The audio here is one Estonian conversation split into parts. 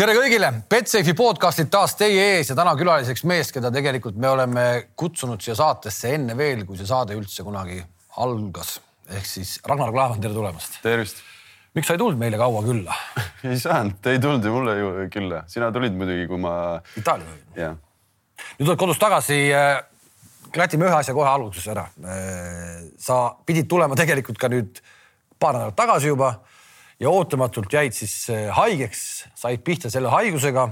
tere kõigile, Betsafe'i podcastid taas teie ees ja täna külaliseks mees, keda tegelikult me oleme kutsunud siia saatesse enne veel, kui see saade üldse kunagi algas. ehk siis Ragnar Klavan, tere tulemast. tervist. miks sa ei tulnud meile kaua külla ei saanud, ei tulnud ju mulle ju külla, sina tulid muidugi, kui ma. Itaalias olid? jah. nüüd oled kodust tagasi. klatime ühe asja kohe alguses ära. sa pidid tulema tegelikult ka nüüd paar nädalat tagasi juba ja ootamatult jäid siis eh, haigeks, said pihta selle haigusega,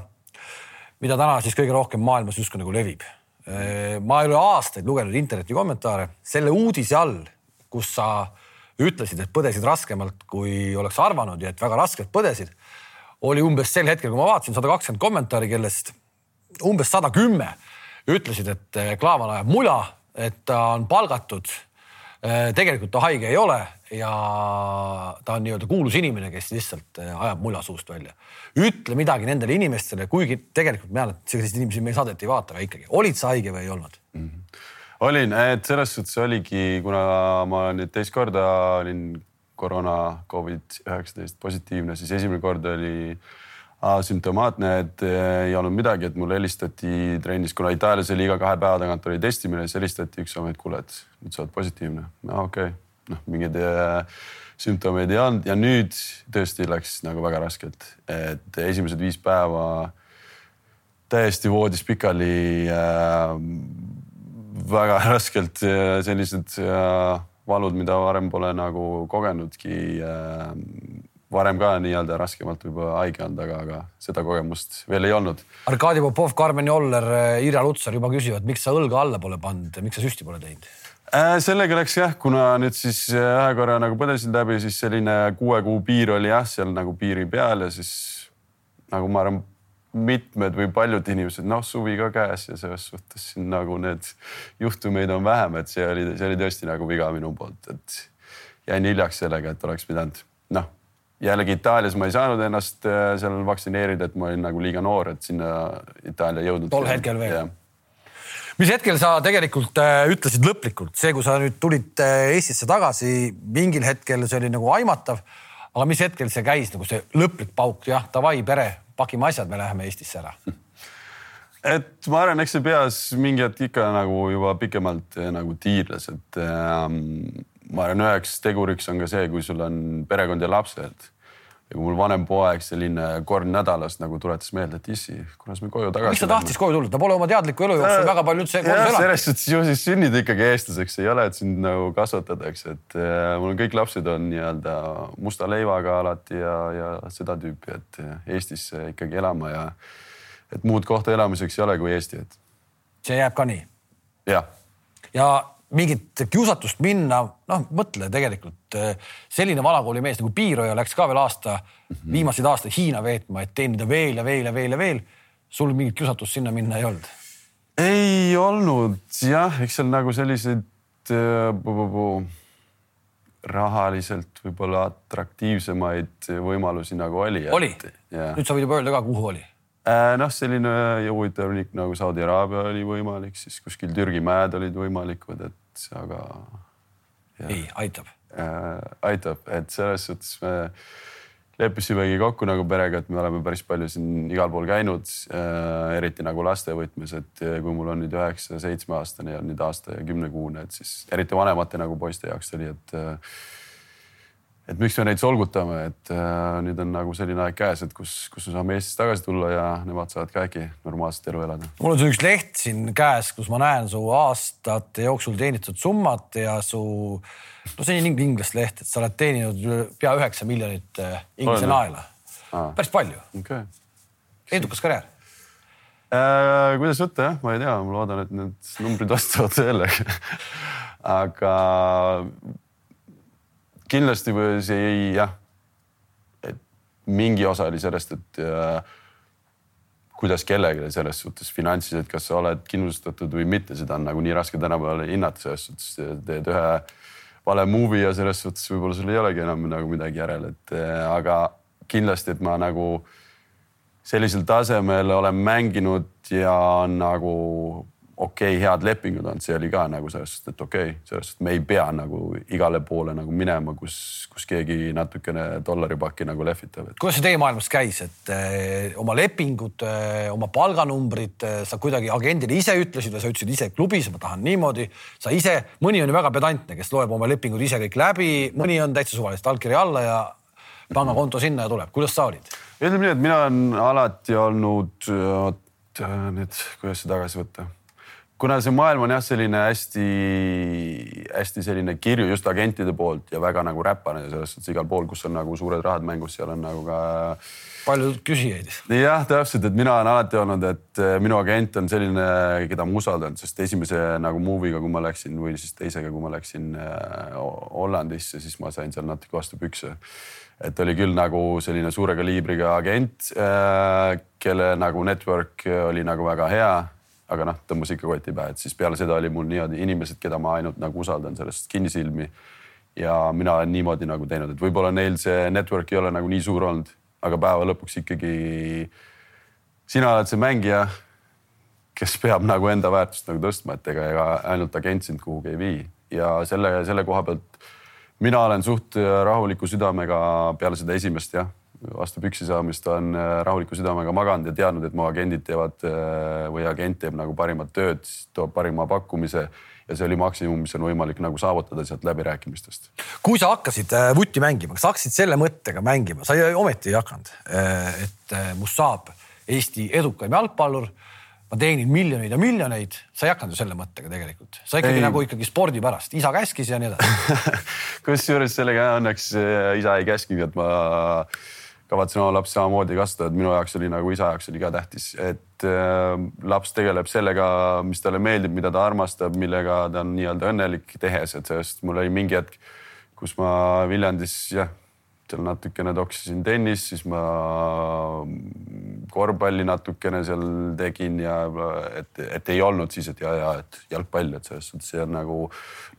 mida täna siis kõige rohkem maailmas justkui nagu levib. Eh, ma ei ole aastaid lugenud interneti kommentaare selle uudise all, kus sa ütlesid, et põdesid raskemalt, kui oleks arvanud ja et väga raskelt põdesid. oli umbes sel hetkel, kui ma vaatasin sada kakskümmend kommentaari, kellest umbes sada kümme ütlesid, et eh, Klaavan ajab mula, et ta on palgatud tegelikult ta haige ei ole ja ta on nii-öelda kuulus inimene, kes lihtsalt äh, ajab mulla suust välja. ütle midagi nendele inimestele, kuigi tegelikult ma tean, et selliseid inimesi meie saadet ei vaata, aga ikkagi, olid sa haige või ei olnud mm? -hmm. olin, et selles suhtes oligi, kuna ma nüüd teist korda olin koroona Covid üheksateist positiivne, siis esimene kord oli äh, asümptomaatne, et eh, ei olnud midagi, et mulle helistati trennis, kuna Itaalias oli iga kahe päeva tagant oli testimine, siis helistati üks amet, kuule, et nüüd sa oled positiivne. no okei okay., noh, mingeid äh, sümptomeid ei olnud ja nüüd tõesti läks nagu väga raskelt, et esimesed viis päeva täiesti voodis pikali äh,. väga raskelt sellised äh, valud, mida varem pole nagu kogenudki äh, varem ka nii-öelda raskemalt võib-olla haige olnud, aga, aga seda kogemust veel ei olnud. Arkadi Popov, Karmen Joller, Irja Lutsar juba küsivad, miks sa õlga alla pole pannud, miks sa süsti pole teinud? Äh, sellega läks jah, kuna nüüd siis äh, ühe korra nagu põdesin läbi, siis selline kuue kuu piir oli jah, seal nagu piiri peal ja siis nagu ma arvan, mitmed või paljud inimesed, noh, suvi ka käes ja selles suhtes siin nagu need juhtumeid on vähem, et see oli, see oli tõesti nagu viga minu poolt, et jäin hiljaks sellega, et oleks pidanud noh jällegi Itaalias ma ei saanud ennast äh, seal vaktsineerida, et ma olin nagu liiga noor, et sinna Itaalia jõudnud. tol hetkel veel? mis hetkel sa tegelikult äh, ütlesid lõplikult, see, kui sa nüüd tulid äh, Eestisse tagasi, mingil hetkel see oli nagu aimatav. aga mis hetkel see käis nagu see lõplik pauk, jah, davai, pere, pakime asjad, me läheme Eestisse ära et ma arvan, eks see peas mingi hetk ikka nagu juba pikemalt nagu tiirles, et ähm, ma arvan, üheks teguriks on ka see, kui sul on perekond ja lapsed. ja kui mul vanem poeg selline kord nädalas nagu tuletas meelde, et issi, kunas me koju tagasi. miks ta tahtis koju tulla, ta pole oma teadliku elu jooksul väga palju üldse kodus elanud. selles suhtes ju siis sünnid ikkagi eestlaseks, ei ole, et sind nagu kasvatatakse, et äh, mul on kõik lapsed on nii-öelda musta leivaga alati ja, ja seda tüüpi, et äh, Eestisse ikkagi elama ja et muud kohta elamiseks ei ole kui Eesti, et. see jääb ka nii? jah. ja mingit kiusatust minna, noh, mõtle tegelikult eh, selline vanakoolis nagu Piiroja läks ka veel aasta mm, -hmm. viimaseid aastaid Hiina veetma, et teenida veel ja veel ja veel ja veel. sul mingit kiusatust sinna minna ei olnud? ei olnud jah, eks seal nagu selliseid äh, rahaliselt võib-olla atraktiivsemaid võimalusi nagu oli. oli? nüüd sa võid juba öelda ka, kuhu oli Äh, noh, selline huvitav riik nagu Saudi Araabia oli võimalik, siis kuskil Türgi mäed olid võimalikud, et aga. ei, aitab äh,. aitab, et selles suhtes me leppisimegi kokku nagu perega, et me oleme päris palju siin igal pool käinud äh,, eriti nagu laste võtmes, et kui mul on nüüd üheksa, seitsmeaastane ja nüüd aasta ja kümnekuune, et siis eriti vanemate nagu poiste jaoks oli, et äh, et miks me neid solgutame, et äh, nüüd on nagu selline aeg käes, et kus, kus me saame Eestisse tagasi tulla ja nemad saavad ka äkki normaalset elu elada. mul on üks leht siin käes, kus ma näen su aastate jooksul teenitud summat ja su, no see on inglasleht, et sa oled teeninud pea üheksa miljonit äh, inglise naela. päris palju okay.. edukas karjäär äh,. kuidas võtta jah, ma ei tea, ma loodan, et need numbrid vastavad tõele aga kindlasti see ei jah, et mingi osa oli sellest, et äh, kuidas kellelegi selles suhtes finantsiliselt, kas sa oled kindlustatud või mitte, seda on nagu nii raske tänapäeval hinnata, selles suhtes teed ühe vale movie ja selles suhtes võib-olla sul ei olegi enam nagu midagi järel, et äh, aga kindlasti, et ma nagu sellisel tasemel olen mänginud ja nagu okei okay,, head lepingud olnud, see oli ka nagu selles suhtes, et okei okay,, selles suhtes me ei pea nagu igale poole nagu minema, kus, kus keegi natukene dollaripakki nagu lehvitab. kuidas see teie maailmas käis, et eh, oma lepingud eh,, oma palganumbrid eh, sa kuidagi agendile ise ütlesid või sa ütlesid ise klubis, ma tahan niimoodi. sa ise, mõni on ju väga pedantne, kes loeb oma lepingud ise kõik läbi, mõni on täitsa suvalist allkirja alla ja pangakonto sinna ja tuleb, kuidas sa olid? ütleme nii, et mina olen alati olnud, oot nüüd, kuidas see tagasi võtta kuna see maailm on jah, selline hästi-hästi selline kirju just agentide poolt ja väga nagu räpane selles suhtes igal pool, kus on nagu suured rahad mängus, seal on nagu ka. palju küsijaid. jah, täpselt, et mina olen alati olnud, et eh, minu agent on selline, keda ma usaldan, sest esimese nagu movie'ga, kui ma läksin või siis teisega, kui ma läksin äh, Hollandisse, siis ma sain seal natuke vastu pükse et oli küll nagu selline suure kaliibriga agent äh,, kelle nagu network oli nagu väga hea aga noh, tõmbas ikka koti pähe, et siis peale seda oli mul niimoodi inimesed, keda ma ainult nagu usaldan sellest kinnisilmi. ja mina olen niimoodi nagu teinud, et võib-olla neil see network ei ole nagu nii suur olnud, aga päeva lõpuks ikkagi sina oled see mängija, kes peab nagu enda väärtust nagu tõstma, et ega, ega ainult agent sind kuhugi ei vii ja selle, selle koha pealt mina olen suht rahuliku südamega peale seda esimest jah vastu püksi saamist on äh, rahuliku südamega maganud ja teadnud, et mu agendid teevad äh, või agent teeb nagu parimat tööd, toob parima pakkumise ja see oli maksimum, mis on võimalik nagu saavutada sealt läbirääkimistest. kui sa hakkasid äh, vutti mängima, kas sa hakkasid selle mõttega mängima, sa ei, ometi ei hakanud, et must saab. Eesti edukaim jalgpallur ma teenin miljoneid ja miljoneid, sa ei hakanud ju selle mõttega tegelikult, sa ikkagi ei. nagu ikkagi spordi pärast, isa käskis ja nii edasi. Kusjuures sellega õnneks isa ei käskinud, et ma kavatsen oma lapsi samamoodi kasvatada, et minu jaoks oli nagu isa jaoks oli ka tähtis, et äh, laps tegeleb sellega, mis talle meeldib, mida ta armastab, millega ta on nii-öelda õnnelik tehes, et sellest mul oli mingi hetk, kus ma Viljandis jah, seal natukene toksisin tennist, siis ma korvpalli natukene seal tegin ja et, et ei olnud siis, et ja, ja et jalgpall, et selles suhtes see on nagu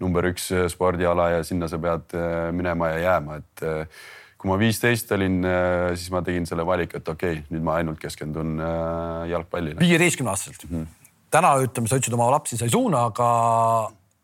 number üks spordiala ja sinna sa pead äh, minema ja jääma, et äh, kui ma viisteist olin, äh, siis ma tegin selle valiku, et okei okay,, nüüd ma ainult keskendun äh, jalgpallile. viieteistkümne aastaselt mm. -hmm. täna ütleme, sa ütlesid oma lapsi sa ei suuna, aga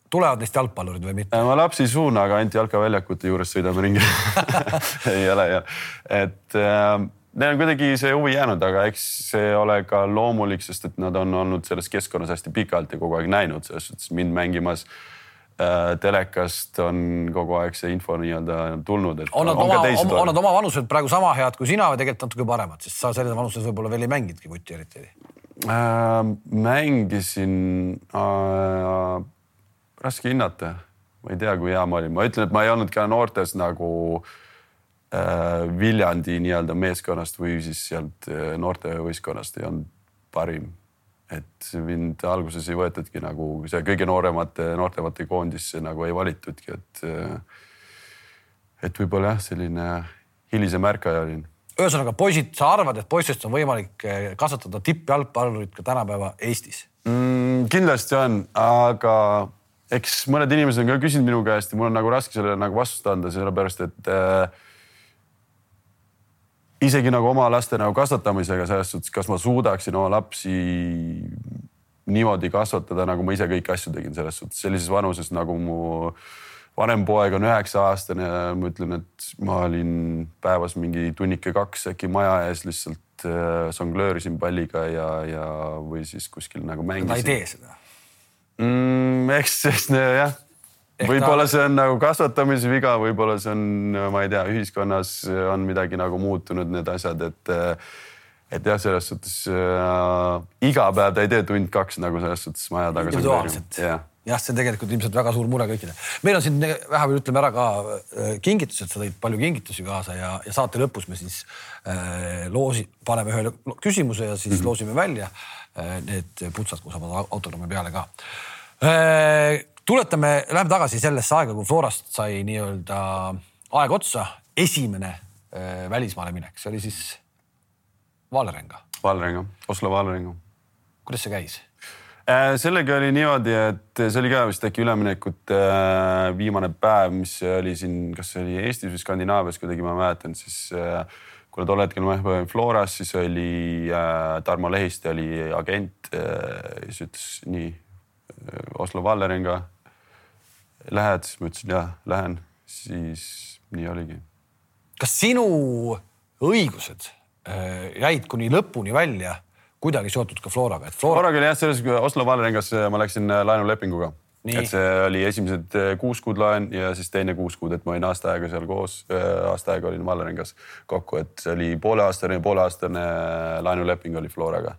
tulevad neist jalgpallurid või mitte? Äh, ma lapsi ei suuna, aga ainult jalkaväljakute juures sõidame ringi ei ole jah, et äh, neil on kuidagi see huvi jäänud, aga eks see ole ka loomulik, sest et nad on olnud selles keskkonnas hästi pikalt ja kogu aeg näinud selles suhtes mind mängimas äh, Äh, telekast on kogu aeg see info nii-öelda tulnud, et. on nad oma, on nad oma vanuselt praegu sama head kui sina või tegelikult natuke paremad, sest sa selles vanuses võib-olla veel ei mänginudki vutti eriti äh,? mängisin äh,, raske hinnata, ma ei tea, kui hea ma olin, ma ütlen, et ma ei olnud ka noortes nagu äh, Viljandi nii-öelda meeskonnast või siis sealt äh, noortevõistkonnast ei olnud parim et mind alguses ei võetudki nagu see kõige nooremate noortemate koondisse nagu ei valitudki, et. et võib-olla jah, selline hilisem ärkaja olin. ühesõnaga poisid, sa arvad, et poistest on võimalik eh, kasvatada tippjalgpallurit ka tänapäeva Eestis mm,? kindlasti on, aga eks mõned inimesed on ka küsinud minu käest ja mul on nagu raske sellele nagu vastust anda, sellepärast et äh, isegi nagu oma laste nagu kasvatamisega selles suhtes, kas ma suudaksin oma lapsi niimoodi kasvatada, nagu ma ise kõiki asju tegin selles suhtes sellises vanuses nagu mu vanem poeg on üheksa aastane ja ma ütlen, et ma olin päevas mingi tunnike kaks äkki maja ees lihtsalt äh, žonglöörisin palliga ja, ja või siis kuskil nagu mängisin. ta ei tee seda mm,? eks, eks jah võib-olla see on nagu kasvatamise viga, võib-olla see on, ma ei tea, ühiskonnas on midagi nagu muutunud, need asjad, et et jah, selles suhtes äh, iga päev ta ei tee tund-kaks nagu selles suhtes maja taga. individuaalselt jah jah, see on tegelikult ilmselt väga suur mure kõikidel. meil on siin vähemalt ütleme ära ka äh, kingitused, sa tõid palju kingitusi kaasa ja, ja saate lõpus me siis äh, loosi, paneme ühe küsimuse ja siis mm -hmm. loosime välja äh, need putsad, kus saavad autodromi peale ka äh, tuletame, lähme tagasi sellesse aega, kui Florast sai nii-öelda aeg otsa, esimene äh, välismaale minek, see oli siis Valerenga. Valerenga, Oslo Valerenga. kuidas see käis? Äh, sellega oli niimoodi, et see oli ka vist äkki üleminekute äh, viimane päev, mis oli siin, kas see oli Eestis või Skandinaavias kuidagi, ma mäletan, siis kuna tol hetkel ma olin Floras, siis oli Tarmo Lehiste oli agent, siis ütles nii Oslo Valleringa. Lähed, siis ma ütlesin jah, lähen, siis nii oligi. kas sinu õigused äh, jäid kuni lõpuni välja kuidagi seotud ka Floraga, et Flora. Floraga oli jah, selles Oslo Valleringas ma läksin laenulepinguga et see oli esimesed kuus kuud laen ja siis teine kuus kuud, et ma olin aasta aega seal koos, aasta aega olin Valleringas kokku, et see oli pooleaastane, pooleaastane laenuleping oli Floraga.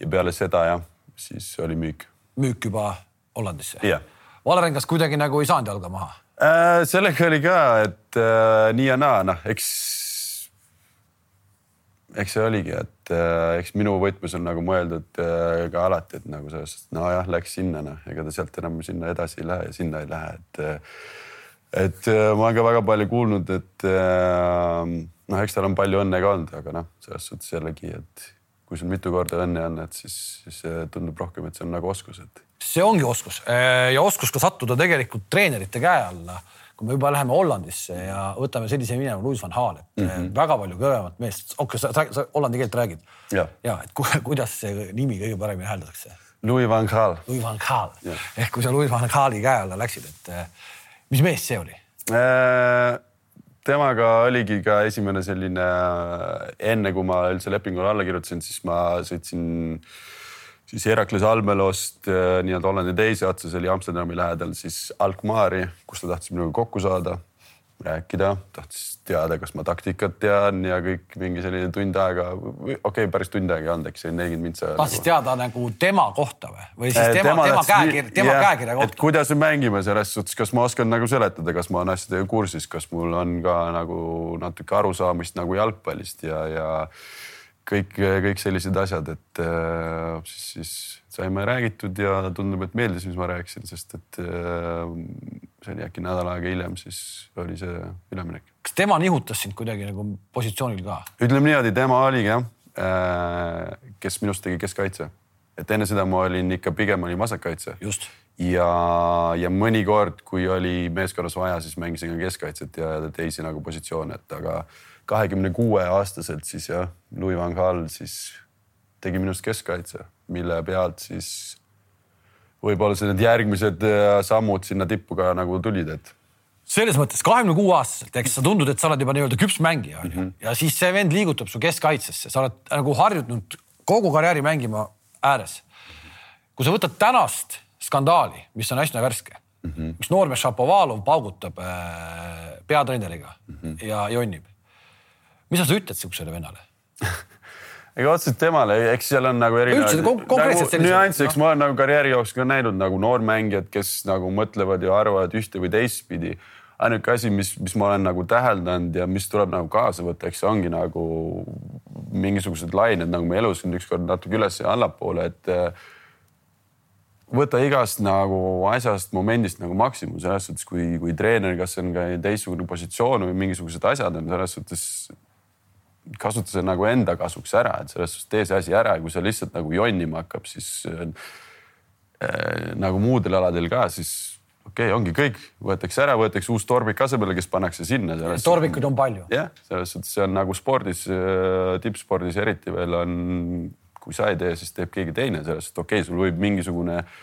ja peale seda jah, siis oli müük. müük juba Hollandisse yeah.? Valleringas kuidagi nagu ei saanud jalga maha äh,? sellega oli ka, et äh, nii ja naa, noh, eks eks see oligi, et äh, eks minu võtmes on nagu mõeldud äh, ka alati, et nagu selles suhtes, nojah, läks sinna, noh, ega ta sealt enam sinna edasi ei lähe ja sinna ei lähe, et äh, et äh, ma olen ka väga palju kuulnud, et äh, noh, eks tal on palju õnne ka olnud, aga noh, selles suhtes jällegi, et kui sul mitu korda õnne on, et siis, siis tundub rohkem, et see on nagu oskus, et. See ongi oskus äh, ja oskus ka sattuda tegelikult treenerite käe alla kui me juba läheme Hollandisse ja võtame sellise nagu Louis van Gaal, et mm -hmm. väga palju kõvemat meest, okei okay,, sa, sa hollandi keelt räägid? ja, ja, et ku, kuidas see nimi kõige paremini hääldatakse? Louis van Gaal. Louis van Gaal ehk kui sa Louis van Gaali käe alla läksid, et eh, mis mees see oli äh,? temaga oligi ka esimene selline, enne kui ma üldse lepingule alla kirjutasin, siis ma sõitsin äh, siis Herakles Almelost äh, nii-öelda Hollandi teise otsa, see oli Amsterdami lähedal, siis Alkmaari, kus ta tahtis minuga kokku saada, rääkida, tahtis teada, kas ma taktikat tean ja kõik mingi selline tund aega, okei okay,, päris tund aega ei olnud, eks seal. tahtis nagu... teada nagu tema kohta või, või siis tema, tema, tema käekirja, tema yeah, käekirja kohta? kuidas me mängime selles suhtes, kas ma oskan nagu seletada, kas ma olen asjadega kursis, kas mul on ka nagu natuke arusaamist nagu jalgpallist ja, ja kõik, kõik sellised asjad, et äh, siis, siis saime räägitud ja tundub, et meeldis, mis ma rääkisin, sest et äh, see oli äkki nädal aega hiljem, siis oli see üleminek. kas tema nihutas sind kuidagi nagu positsioonil ka? ütleme niimoodi, tema oligi jah äh,, kes minust tegi keskkaitse, et enne seda ma olin ikka pigem olin vasakkaitse. just ja, ja mõnikord, kui oli meeskonnas vaja, siis mängisin ka keskkaitset ja teisi nagu positsioone, et aga kahekümne kuue aastaselt siis jah, Louis van Gaal siis tegi minust keskkaitse, mille pealt siis võib-olla need järgmised äh, sammud sinna tippu ka nagu tulid, et. selles mõttes kahekümne kuue aastaselt, eks sa tundud, et sa oled juba nii-öelda küps mängija onju mm -hmm. ja siis see vend liigutab su keskkaitsesse, sa oled nagu harjunud kogu karjääri mängima ääres. kui sa võtad tänast skandaali, mis on hästi värske mm, -hmm. kus noormees Šapovalov paugutab äh, peatreeneriga mm -hmm. ja jonnib mis sa ütled siuksele vennale ega otseselt temale, eks seal on nagu erinevaid nagu, nüansse, eks no. ma olen nagu karjääri jooksul ka näinud nagu noormängijad, kes nagu mõtlevad ja arvavad ühte või teistpidi. ainuke asi, mis, mis ma olen nagu täheldanud ja mis tuleb nagu kaasa võtta, eks see ongi nagu mingisugused lained nagu mu elus ükskord natuke üles ja allapoole, et äh, võta igast nagu asjast, momendist nagu maksimum selles suhtes, kui, kui treener, kas see on ka teistsugune positsioon või mingisugused asjad on selles suhtes kasuta see nagu enda kasuks ära, et selles suhtes tee see asi ära ja kui see lihtsalt nagu jonnima hakkab, siis äh, nagu muudel aladel ka, siis okei okay,, ongi kõik, võetakse ära, võetakse uus torbik asemele, kes pannakse sinna. torbikuid on palju. jah, selles suhtes see on nagu spordis, äh, tippspordis eriti veel on, kui sa ei tee, siis teeb keegi teine, selles suhtes okei okay,, sul võib mingisugune äh,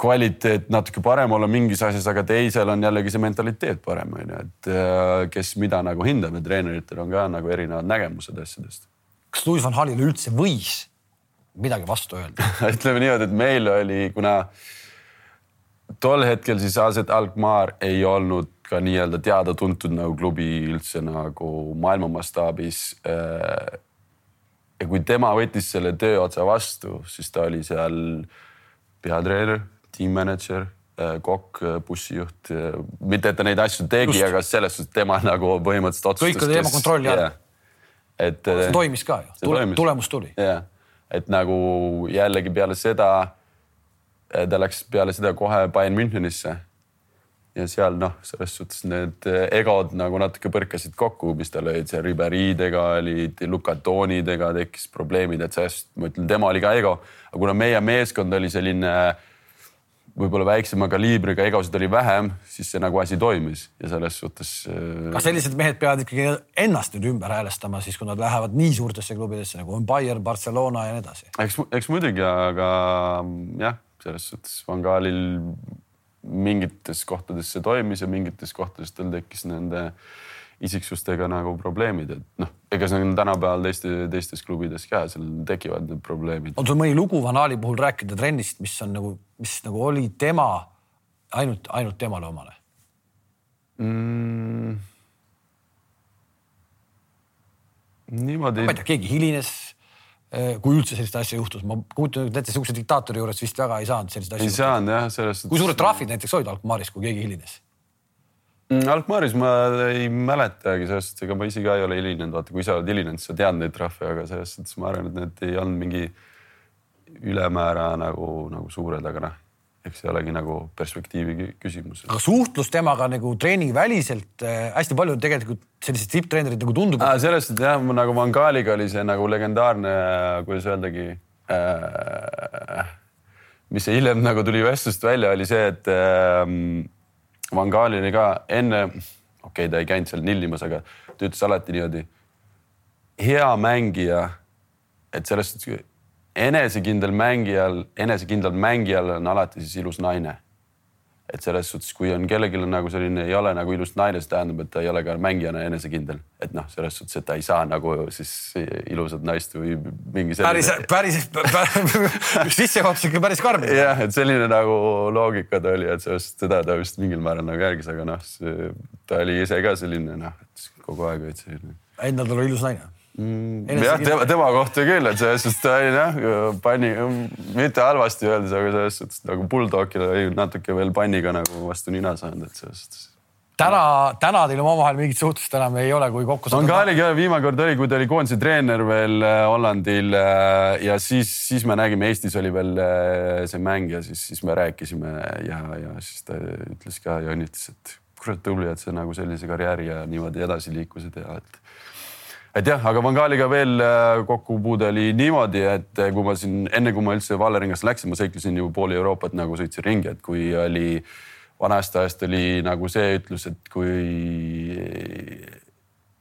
kvaliteet natuke parem olla mingis asjas, aga teisel on jällegi see mentaliteet parem, on ju, et äh, kes mida nagu hindab ja treeneritel on ka nagu erinevad nägemused asjadest. kas Louis van Halile üldse võis midagi vastu öelda ütleme niimoodi, et meil oli, kuna tol hetkel siis Aset Alkmaar ei olnud ka nii-öelda teada-tuntud nagu klubi üldse nagu maailma mastaabis. Äh, ja kui tema võttis selle töö otsa vastu, siis ta oli seal peatreener, tiimmänedžer, äh, kokk, äh, bussijuht, äh, mitte et ta neid asju tegi, aga selles suhtes tema nagu põhimõtteliselt otsustas. kõik oli tema kontrolli all yeah.. et. see toimis ka ju, Tule, tulemus tuli. jah et nagu jällegi peale seda, ta läks peale seda kohe Bayern Münchenisse ja seal noh, selles suhtes need egod nagu natuke põrkasid kokku, mis tal olid seal Riberidega olid, Lukatoonidega tekkis probleemid, et sellest ma ütlen, tema oli ka ego. aga kuna meie meeskond oli selline võib-olla väiksema kaliibriga egosid oli vähem, siis see nagu asi toimis ja selles suhtes. Äh, kas sellised mehed peavad ikkagi ennast nüüd ümber häälestama siis, kui nad lähevad nii suurtesse klubidesse nagu on Bayern, Barcelona ja nii edasi? eks, eks muidugi, aga jah, selles suhtes Van Gaalil mingites kohtades see toimis ja mingites kohtades tal tekkis nende isiksustega nagu probleemid, et noh, ega see on tänapäeval teiste, teistes klubides ka, seal tekivad need probleemid. on sul mõni lugu Van Aali puhul rääkida trennist, mis on nagu, mis nagu oli tema, ainult, ainult temale omane mm.? niimoodi. ma ei tea, keegi hilines kui üldse sellist asja juhtus, ma kujutan ette, sihukese diktaatori juures vist väga ei saanud selliseid asju. ei saanud jah, selles suhtes. kui suured trahvid näiteks olid Alkmaaris, kui keegi hilines mm,? Alkmaaris ma ei mäletagi, selles suhtes, ega ma ise ka ei ole hilinenud, vaata, kui sa oled hilinenud, siis sa tead neid trahve, aga selles suhtes ma arvan, et need ei olnud mingi ülemäära nagu, nagu suured, aga noh eks see olegi nagu perspektiivi küsimus. aga suhtlus temaga nagu treeningiväliselt äh, hästi palju tegelikult sellised tipptreenerid nagu tundub. selles suhtes jah, nagu Van Gaaliga oli see nagu legendaarne, kuidas öeldagi äh,. mis see hiljem nagu tuli vestlust välja, oli see, et äh, Van Gaal oli ka enne, okei okay,, ta ei käinud seal nillimas, aga ta ütles alati niimoodi. hea mängija, et selles suhtes enesekindel mängijal, enesekindlal mängijal on alati siis ilus naine. et selles suhtes, kui on kellelgi nagu selline, ei ole nagu ilus naine, see tähendab, et ta ei ole ka mängijana enesekindel, et noh, selles suhtes, et ta ei saa nagu siis ilusat naist või mingi selline. päris, päris, sissejuhatus ikka päris karm. jah, et selline nagu loogika ta oli, et sellest seda ta vist mingil määral nagu järgis, aga noh, ta oli ise ka selline noh, et kogu aeg olid selline. Endal tal oli ilus naine Mm, jah, tema, tema kohta küll, et selles suhtes ta oli jah, panni, mitte halvasti öeldes, aga selles suhtes nagu Bulldogile oli natuke veel panniga nagu vastu nina saanud, et selles suhtes. täna, täna teil omavahel mingit suhtlust enam ei ole, kui kokku saada. Angaliga viimane kord oli, kui ta oli koondise treener veel äh, Hollandil äh, ja siis, siis me nägime, Eestis oli veel äh, see mäng ja siis, siis me rääkisime ja, ja siis ta ütles ka ja õnnitles, et kurat tubli, et sa nagu sellise karjääri ja niimoodi edasi liikusid ja et et jah, aga Van Gaaliga veel äh, kokkupuude oli niimoodi, et äh, kui ma siin enne, kui ma üldse Valeringasse läksin, ma sõitlesin ju pooli Euroopat nagu sõitsin ringi, et kui oli vanast ajast oli nagu see ütlus, et kui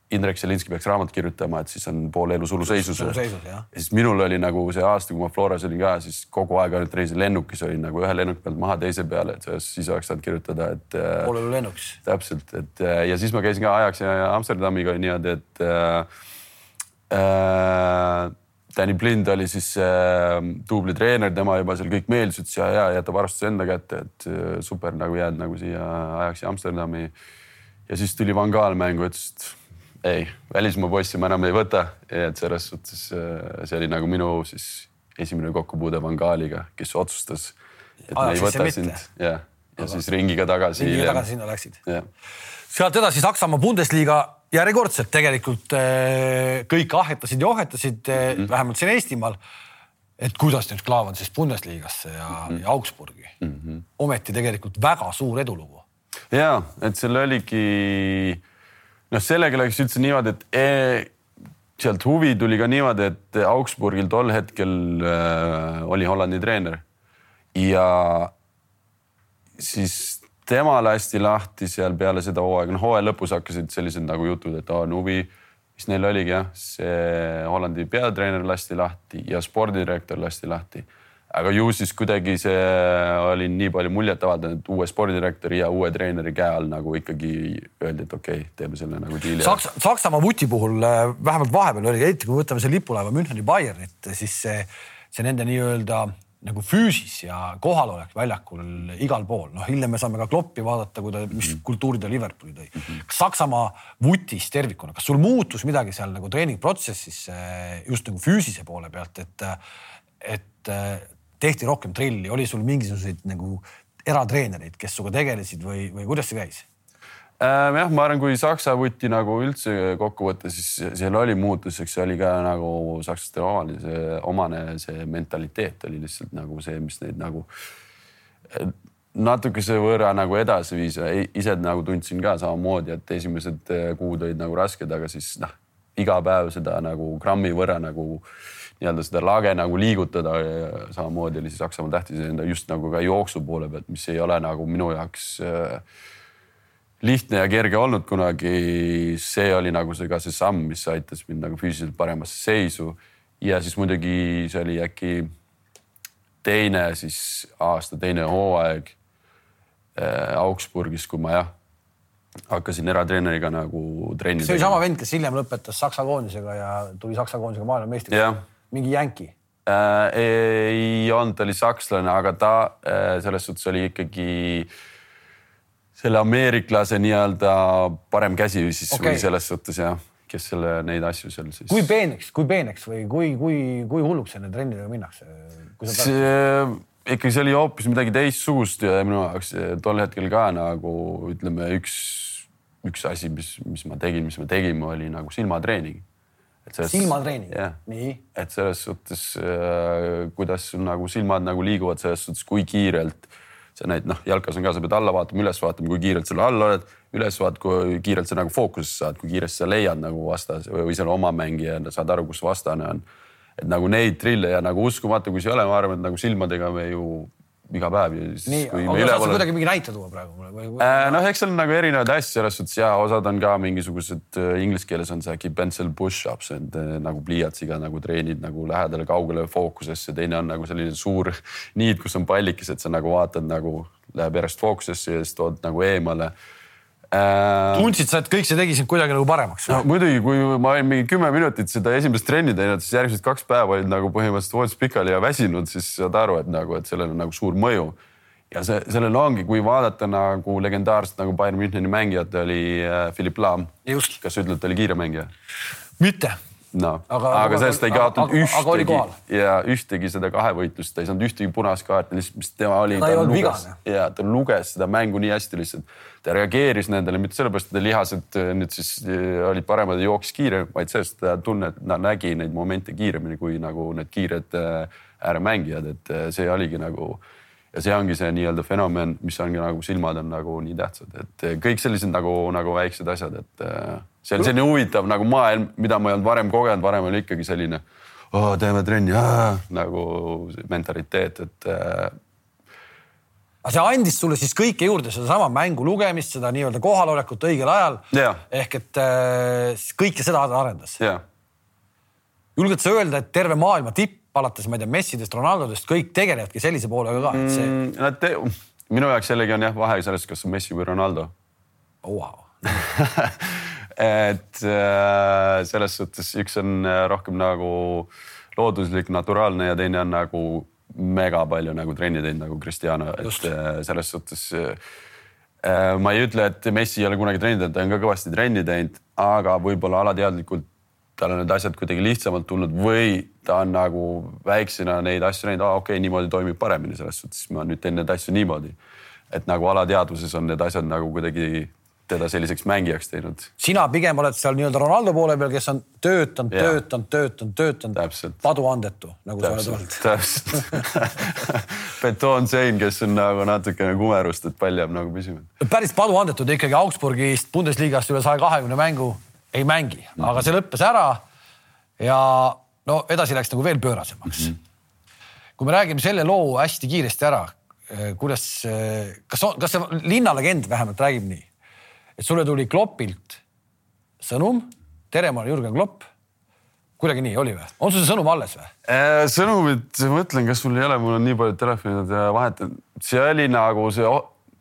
Indrek Selinski peaks raamatut kirjutama, et siis on pool elu suluseisus. ja siis minul oli nagu see aasta, kui ma Floras olin ka, siis kogu aeg ainult reisil lennukis olin nagu ühe lennuki pealt maha teise peale, et siis oleks saanud kirjutada, et. Äh, pool elu lennukis. täpselt, et äh, ja siis ma käisin ka ajaks Amsterdamiga niimoodi, et äh, äh, Danny Blind oli siis äh, duubli treener, tema juba seal kõik meeldis, ütles ja, ja jätab arvestuse enda kätte, et super nagu jääd nagu siia ajaks Amsterdami. ja siis tuli Van Gaal mängu, ütles, et ei, välismaa poissi ma enam ei võta, et selles suhtes äh, see oli nagu minu siis esimene kokkupuude Van Gaaliga, kes otsustas, et Aa, me ei võta sind ja, ja Aga. siis ringiga tagasi. ringiga tagasi sinna läksid. sealt edasi Saksamaa Bundesliga järjekordselt tegelikult äh, kõik ahetasid ja ohetasid mm, -hmm. vähemalt siin Eestimaal. et kuidas nüüd klaavad siis Bundesligasse ja mm, -hmm. ja Augsburgi mm. -hmm. ometi tegelikult väga suur edulugu. ja, et seal oligi noh, sellega läks üldse niimoodi, et e, sealt huvi tuli ka niimoodi, et Augsburgil tol hetkel äh, oli Hollandi treener. Ja siis tema lasti lahti seal peale seda hooaega, noh hooaja lõpus hakkasid sellised nagu jutud, et on huvi, mis neil oligi jah, see Hollandi peatreener lasti lahti ja spordidirektor lasti lahti aga ju siis kuidagi see oli nii palju muljet avaldanud, et uue spordidirektori ja uue treeneri käe all nagu ikkagi öeldi, et okei okay,, teeme selle nagu diili. Saksa, Saksamaa vuti puhul äh, vähemalt vahepeal oli, eriti kui me võtame selle lipulaeva Müncheni Bayernit, siis see, see nende nii-öelda nagu füüsis ja kohalolek väljakul igal pool, noh hiljem me saame ka Kloppi vaadata, kui ta, mis mhm. kultuuri ta Liverpooli tõi. -hmm. kas Saksamaa vutis tervikuna, kas sul muutus midagi seal nagu treeningprotsessis äh, just nagu füüsise poole pealt, et, et tehti rohkem trilli, oli sul mingisuguseid nagu eratreenereid, kes sinuga tegelesid või, või kuidas see käis? Äh, jah, ma arvan, kui Saksa vuti nagu üldse kokku võtta, siis seal oli muutus, eks see oli ka nagu sakslastele omane, see omane, see mentaliteet oli lihtsalt nagu see, mis neid nagu natukese võrra nagu edasi viis. ise nagu tundsin ka samamoodi, et esimesed kuud olid nagu rasked, aga siis noh, iga päev seda nagu grammi võrra nagu nii-öelda seda lage nagu liigutada. samamoodi oli see Saksamaal tähtis just nagu ka jooksu poole pealt, mis ei ole nagu minu jaoks äh, lihtne ja kerge olnud kunagi. see oli nagu see ka see samm, mis aitas mind nagu füüsiliselt paremasse seisu. ja siis muidugi see oli äkki teine siis aasta, teine hooaeg äh, Augsburgis, kui ma jah hakkasin eratreeneriga nagu trenni. see oli sama vend, kes hiljem lõpetas Saksa koondisega ja tuli Saksa koondisega maailmameistriks yeah.. Mingi jänki äh,. ei olnud, ta oli sakslane, aga ta äh, selles suhtes oli ikkagi selle ameeriklase nii-öelda parem käsi siis okay. või selles suhtes jah, kes selle, neid asju seal siis. kui peeneks, kui peeneks või kui, kui, kui hulluks enne trennidega minnakse? see ikkagi see oli hoopis midagi teistsugust ja minu jaoks tol hetkel ka nagu ütleme, üks, üks asi, mis, mis ma tegin, mis me tegime, oli nagu silmatreening. Silmatreening. nii. et selles suhtes äh,, kuidas nagu silmad nagu liiguvad, selles suhtes, kui kiirelt sa näed, noh, jalkas on ka, sa pead alla vaatama, üles vaatama, kui kiirelt sa all oled, üles vaatad, kui kiirelt sa nagu fookusesse saad, kui kiiresti sa leiad nagu vastase või, või selle oma mängija, saad aru, kus vastane on. Et nagu neid trille ja nagu uskumatu, kui see ei ole, ma arvan, et nagu silmadega me ju iga päev. nii, aga saad sa kuidagi mingi näite tuua praegu mulle või, või...? Äh, noh, eks seal on nagu erinevaid asju selles suhtes ja osad on ka mingisugused äh, inglise keeles on see äkki pencil push-ups, et äh, nagu pliiatsiga nagu treenid nagu lähedale kaugele fookusesse, teine on nagu selline suur niid, kus on pallikesed, sa nagu vaatad nagu läheb järjest fookusesse ja siis tood nagu eemale. Tundsid sa, et kõik see tegi sind kuidagi nagu paremaks? no muidugi, kui ma olin mingi kümme minutit seda esimest trenni teinud, siis järgmised kaks päeva olid nagu põhimõtteliselt voodis pikali ja väsinud, siis saad aru, et nagu, et sellel on nagu suur mõju. ja see, sellel ongi, kui vaadata nagu legendaarset nagu Bayern Müncheni mängijat oli äh, Philipp Lahm. kas sa ütled, ta oli kiire mängija? mitte no aga, aga sellest ei kaotanud ühtegi ja ühtegi seda kahevõitlust, ta ei saanud ühtegi punast kaarti, lihtsalt, mis tema oli. ta olnud vigane. ja ta luges seda mängu nii hästi lihtsalt. ta reageeris nendele mitte sellepärast, et ta lihased äh, nüüd siis äh, olid paremad ja jooksis kiiremini, vaid sellest ta tunne, et ta nägi neid momente kiiremini kui nagu need kiired äh, ääremängijad, et see oligi nagu ja see ongi see nii-öelda fenomen, mis ongi nagu silmad on nagu nii tähtsad, et kõik sellised nagu, nagu väiksed asjad, et see on selline huvitav nagu maailm, mida ma ei olnud varem kogenud, varem oli ikkagi selline oh, teeme trenni nagu mentaliteet, et äh.... aga see andis sulle siis kõike juurde, sedasama mängu lugemist, seda nii-öelda kohalolekut õigel ajal yeah.. ehk et äh, kõike seda arendas yeah.. julged sa öelda, et terve maailma tipp alates, ma ei tea, Messidest, Ronaldodest, kõik tegelevadki sellise poolega ka, et see mm,. Nad te... minu jaoks jällegi on jah vahe selles, kas on Messi või Ronaldo oh,. Wow. Et äh, selles suhtes üks on äh, rohkem nagu looduslik, naturaalne ja teine on nagu mega palju nagu trenni teinud nagu Cristiano, et äh, selles suhtes ma ei ütle, et Messi ei ole kunagi trenni teinud, ta on ka kõvasti trenni teinud, aga võib-olla alateadlikult tal on need asjad kuidagi lihtsamalt tulnud või ta on nagu väiksena neid asju näinud, aa okei okay,, niimoodi toimib paremini, selles suhtes. Ma nüüd teen neid asju niimoodi. et nagu alateadvuses on need asjad nagu kuidagi teda selliseks mängijaks teinud. sina pigem oled seal nii-öelda Ronaldo poole peal, kes on töötanud, töötanud, töötanud, töötanud, paduandetu, nagu täpselt, sa oled olnud. täpselt betoonsein, kes on nagu natukene kumerust, et pall jääb nagu püsima. päris paduandetu, ta ikkagi Augsburgist Bundesliga-st üle saja kahekümne mängu ei mängi mm, -hmm. aga see lõppes ära. ja no edasi läks nagu veel pöörasemaks mm. -hmm. kui me räägime selle loo hästi kiiresti ära, eh, kuidas, eh, kas, kas see linnalegend vähemalt räägib nii? Et sulle tuli Kloppilt sõnum, tere, ma olen Jürgen Klopp. kuidagi nii oli või? on sul see sõnum alles või? Äh, sõnumit, mõtlen, kas mul ei ole, mul on nii palju telefonid vahetanud. see oli nagu see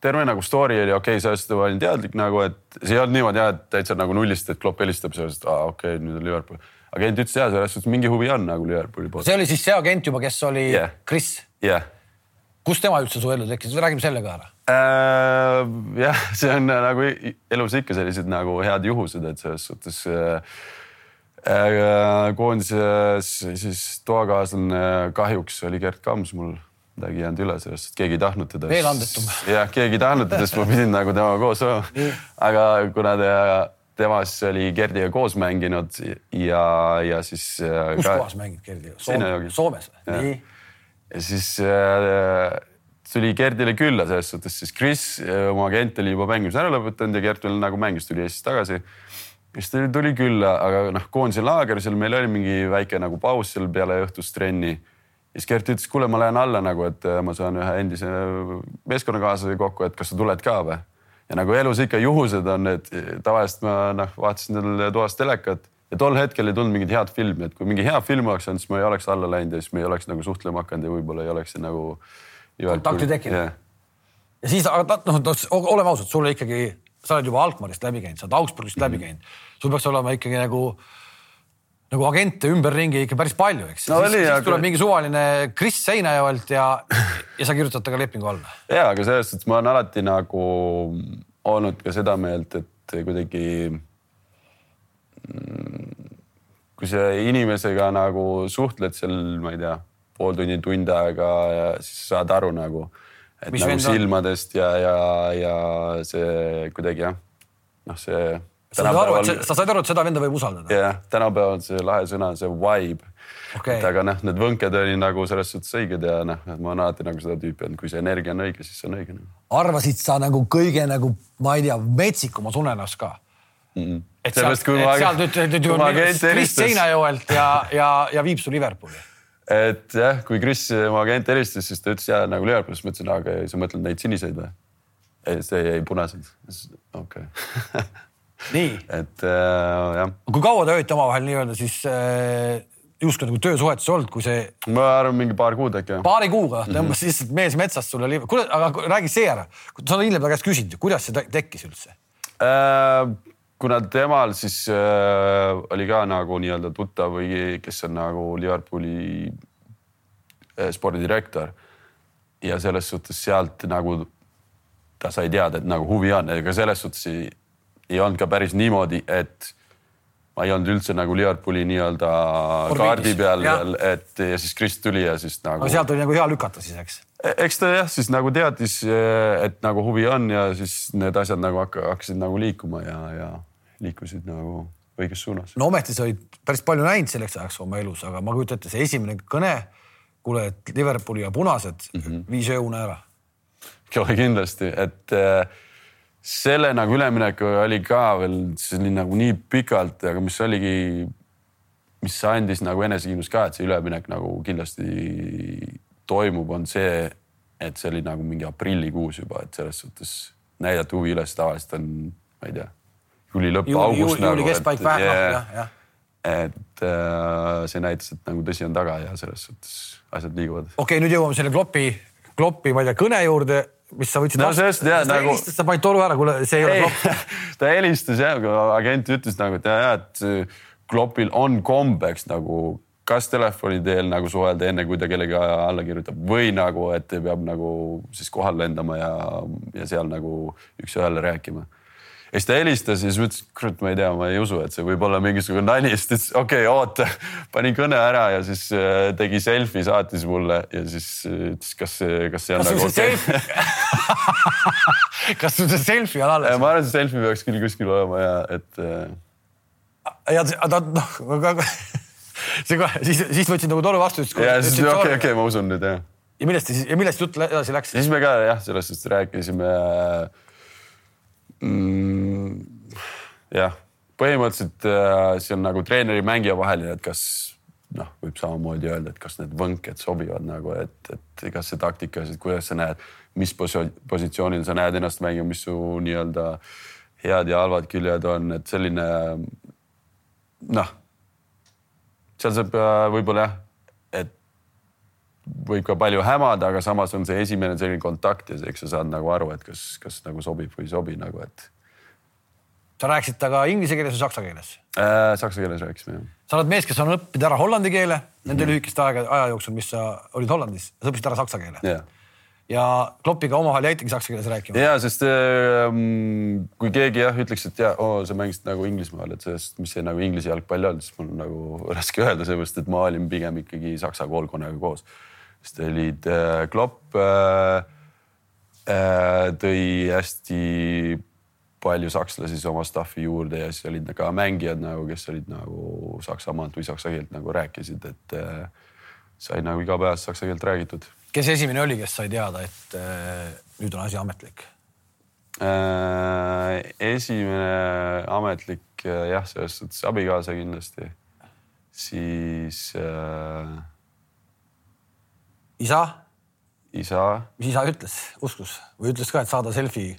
terve nagu story oli okei okay,, sellest ma olin teadlik nagu, et see ei olnud niimoodi jah, et täitsa nagu nullist, et Klopp helistab sellest, aa okei okay,, nüüd on Liverpool. agent ütles ja selles suhtes mingi huvi on nagu Liverpooli poolt. see oli siis see agent juba, kes oli yeah. Chris? yeah kust tema üldse su ellu tekkis, räägime selle ka ära. Jah, see on äh, nagu elus ikka sellised nagu head juhused, et selles suhtes äh, äh, koondises siis toakaaslane kahjuks oli Gerd Kams mul midagi jäänud üle sellest, et keegi ei tahtnud teda. veel andetum. jah, keegi ei tahtnud teda, siis ma pidin nagu temaga koos olema. aga kuna ta, tema siis oli Gerdiga koos mänginud ja, ja siis. Äh, kus ka... kohas mängid Gerdiga Soome? Soomes või? nii ja siis äh, tuli Gerdile külla selles suhtes, siis Chris, äh, oma agent oli juba mängimise ära lõpetanud ja Gert veel nagu mängis, tuli Eestist tagasi. siis ta tuli külla, aga noh, koondise laager, seal meil oli mingi väike nagu paus seal peale õhtust trenni. siis Gert ütles, kuule, ma lähen alla nagu, et äh, ma saan ühe endise meeskonnakaaslase kokku, et kas sa tuled ka või? ja nagu elus ikka juhused on, et tavaliselt ma noh, vaatasin tal toas telekat ja tol hetkel ei tulnud mingit head filmi, et kui mingi hea film oleks olnud, siis ma ei oleks alla läinud ja siis me ei oleks nagu suhtlema hakanud ja võib-olla ei oleks nagu. Kontakti tekkinud yeah.. ja siis, aga noh, oleme ausad, sulle ikkagi, sa oled juba Alkmaarist läbi käinud, sa oled Augsburgist mm -hmm. läbi mhm. käinud, sul peaks olema ikkagi nagu nagu agente ümberringi ikka päris palju, eks no,. siis, siis tuleb mingi suvaline Kris Seinajoelt ja, ja sa kirjutad temaga lepingu alla. ja, aga selles suhtes ma olen alati nagu olnud ka seda meelt, et kuidagi mm, kui sa inimesega nagu suhtled seal, ma ei tea, pool tundi, tund aega ja siis saad aru nagu, et Mis nagu silmadest ja, ja, ja see kuidagi jah, noh, see sa said aru, et sa said aru, et seda venda võib usaldada? jah tänapäeval on see lahe sõna, see vibe okay.. aga noh, need võnked olid nagu selles suhtes õiged ja noh, ma olen alati nagu seda tüüpi olnud, kui see energia on õige, siis see on õige. Nagu. arvasid sa nagu kõige nagu, ma ei tea, metsikumas unenas ka mm? -hmm. et sealt, et sealt nüüd, nüüd Kris Seinajoelt ja, ja, ja viib su Liverpooli et jah, kui Kris, mu agent helistas, siis ta ütles ja nagu Liverpoolis, ma ütlesin, aga sa mõtled neid siniseid või? ei, see jäi punaseid. okei okay. et äh, jah. kui kaua te olite omavahel nii-öelda siis äh, justkui nagu töösuhetes olnud, kui see. ma arvan, mingi paar kuud äkki. paari kuuga tõmbas mm -hmm. lihtsalt mees metsast sulle, kuule, aga räägi see ära. sa oled hiljem ta käest küsinud, kuidas see tekkis üldse äh,? Kuna temal siis äh, oli ka nagu nii-öelda tuttav või kes on nagu Liverpooli äh, spordidirektor ja selles suhtes sealt nagu ta sai teada, et nagu huvi on, ega selles suhtes ei, ei olnud ka päris niimoodi, et ma ei olnud üldse nagu Liverpooli nii-öelda kaardi peal veel, et ja siis Kris tuli ja siis nagu. aga sealt oli nagu hea lükata siis, eks? E-, eks ta jah, siis nagu teadis, et nagu huvi on ja siis need asjad nagu hakkasid nagu liikuma ja, ja liikusid nagu õiges suunas. no ometi sa olid päris palju näinud selleks ajaks oma elus, aga ma kujutan ette, see esimene kõne, kuule, et Liverpooli ja punased mm -hmm. viis ööune ära. kohe kindlasti, et äh, selle nagu üleminek oli ka veel, see oli nagu nii pikalt, aga mis oligi, mis andis nagu enesekindlust ka, et see üleminek nagu kindlasti toimub, on see, et see oli nagu mingi aprillikuus juba, et selles suhtes näidata huvi üles tavaliselt on, ma ei tea, juuli lõpp, august nagu. juuli keskpaik yeah,, jah, jah et äh, see näitas, et nagu tõsi on taga ja selles suhtes asjad liiguvad. okei okay,, nüüd jõuame selle Kloppi, Kloppi, ma ei tea, kõne juurde mis sa võtsid no, vastu? ta nagu... helistas, sa panid toru ära, kuule, see ei, ei ole klopp. ta helistas jah, agent ütles nagu, et ja, ja, et klopil on kombeks nagu kas telefoni teel nagu suhelda enne, kui ta kellegi alla kirjutab või nagu, et peab nagu siis kohale lendama ja, ja seal nagu üks-ühele rääkima ja siis ta helistas ja siis ma ütlesin, kurat, ma ei tea, ma ei usu, et see võib olla mingisugune nali, siis ta ütles okei okay,, oota. panin kõne ära ja siis äh, tegi selfie, saatis mulle ja siis äh, ütles, kas kas see on kas nagu okei okay. kas sul see selfie on alles? ma arvan, see selfie peaks küll kuskil olema ja et. Äh, ja ta noh, see kohe, siis, siis võtsid nagu toru vastu. ja siis okei okei ma usun nüüd jah. ja millest siis, ja millest jutt edasi läks? siis me ka jah, sellest rääkisime äh, mm,? jah, põhimõtteliselt äh, see on nagu treeneri-mängija vaheline, et kas noh, võib samamoodi öelda, et kas need võnked sobivad nagu, et, et kas see taktikas, et kuidas sa näed, mis positsioonil sa näed ennast mängima, mis su nii-öelda head ja halvad küljed on, et selline noh, seal saab äh, võib-olla jah, et võib ka palju hämada, aga samas on see esimene selline kontakt ja eks sa saad nagu aru, et kas, kas nagu sobib või ei sobi nagu, et. sa rääkisid temaga inglise keeles või saksa keeles äh,? Saksa keeles rääkisime jah. sa oled mees, kes on õppinud ära hollandi keele nende mm. lühikeste aega, aja jooksul, mis sa olid Hollandis, sa õppisid ära saksa keele yeah ja Kloppiga omavahel jäitegi saksa keeles rääkima. ja, sest ähm, kui keegi jah ütleks, et ja oo, sa mängisid nagu Inglismaal, et sellest, mis see nagu Inglise jalgpall on, siis mul on nagu raske öelda, seepärast et ma olin pigem ikkagi saksa koolkonnaga koos sest olid äh, Klopp äh, äh, tõi hästi palju sakslasi oma staff'i juurde ja siis olid ka mängijad nagu, kes olid nagu Saksamaalt või saksa keelt nagu rääkisid, et sai nagu igapäevast saksa keelt räägitud. Kes esimene oli, kes sai teada, et nüüd on asi ametlik? esimene ametlik jah, selles suhtes abikaasa kindlasti. siis äh, isa, isa, mis isa ütles, uskus. Või ütles ka, et saada selfie,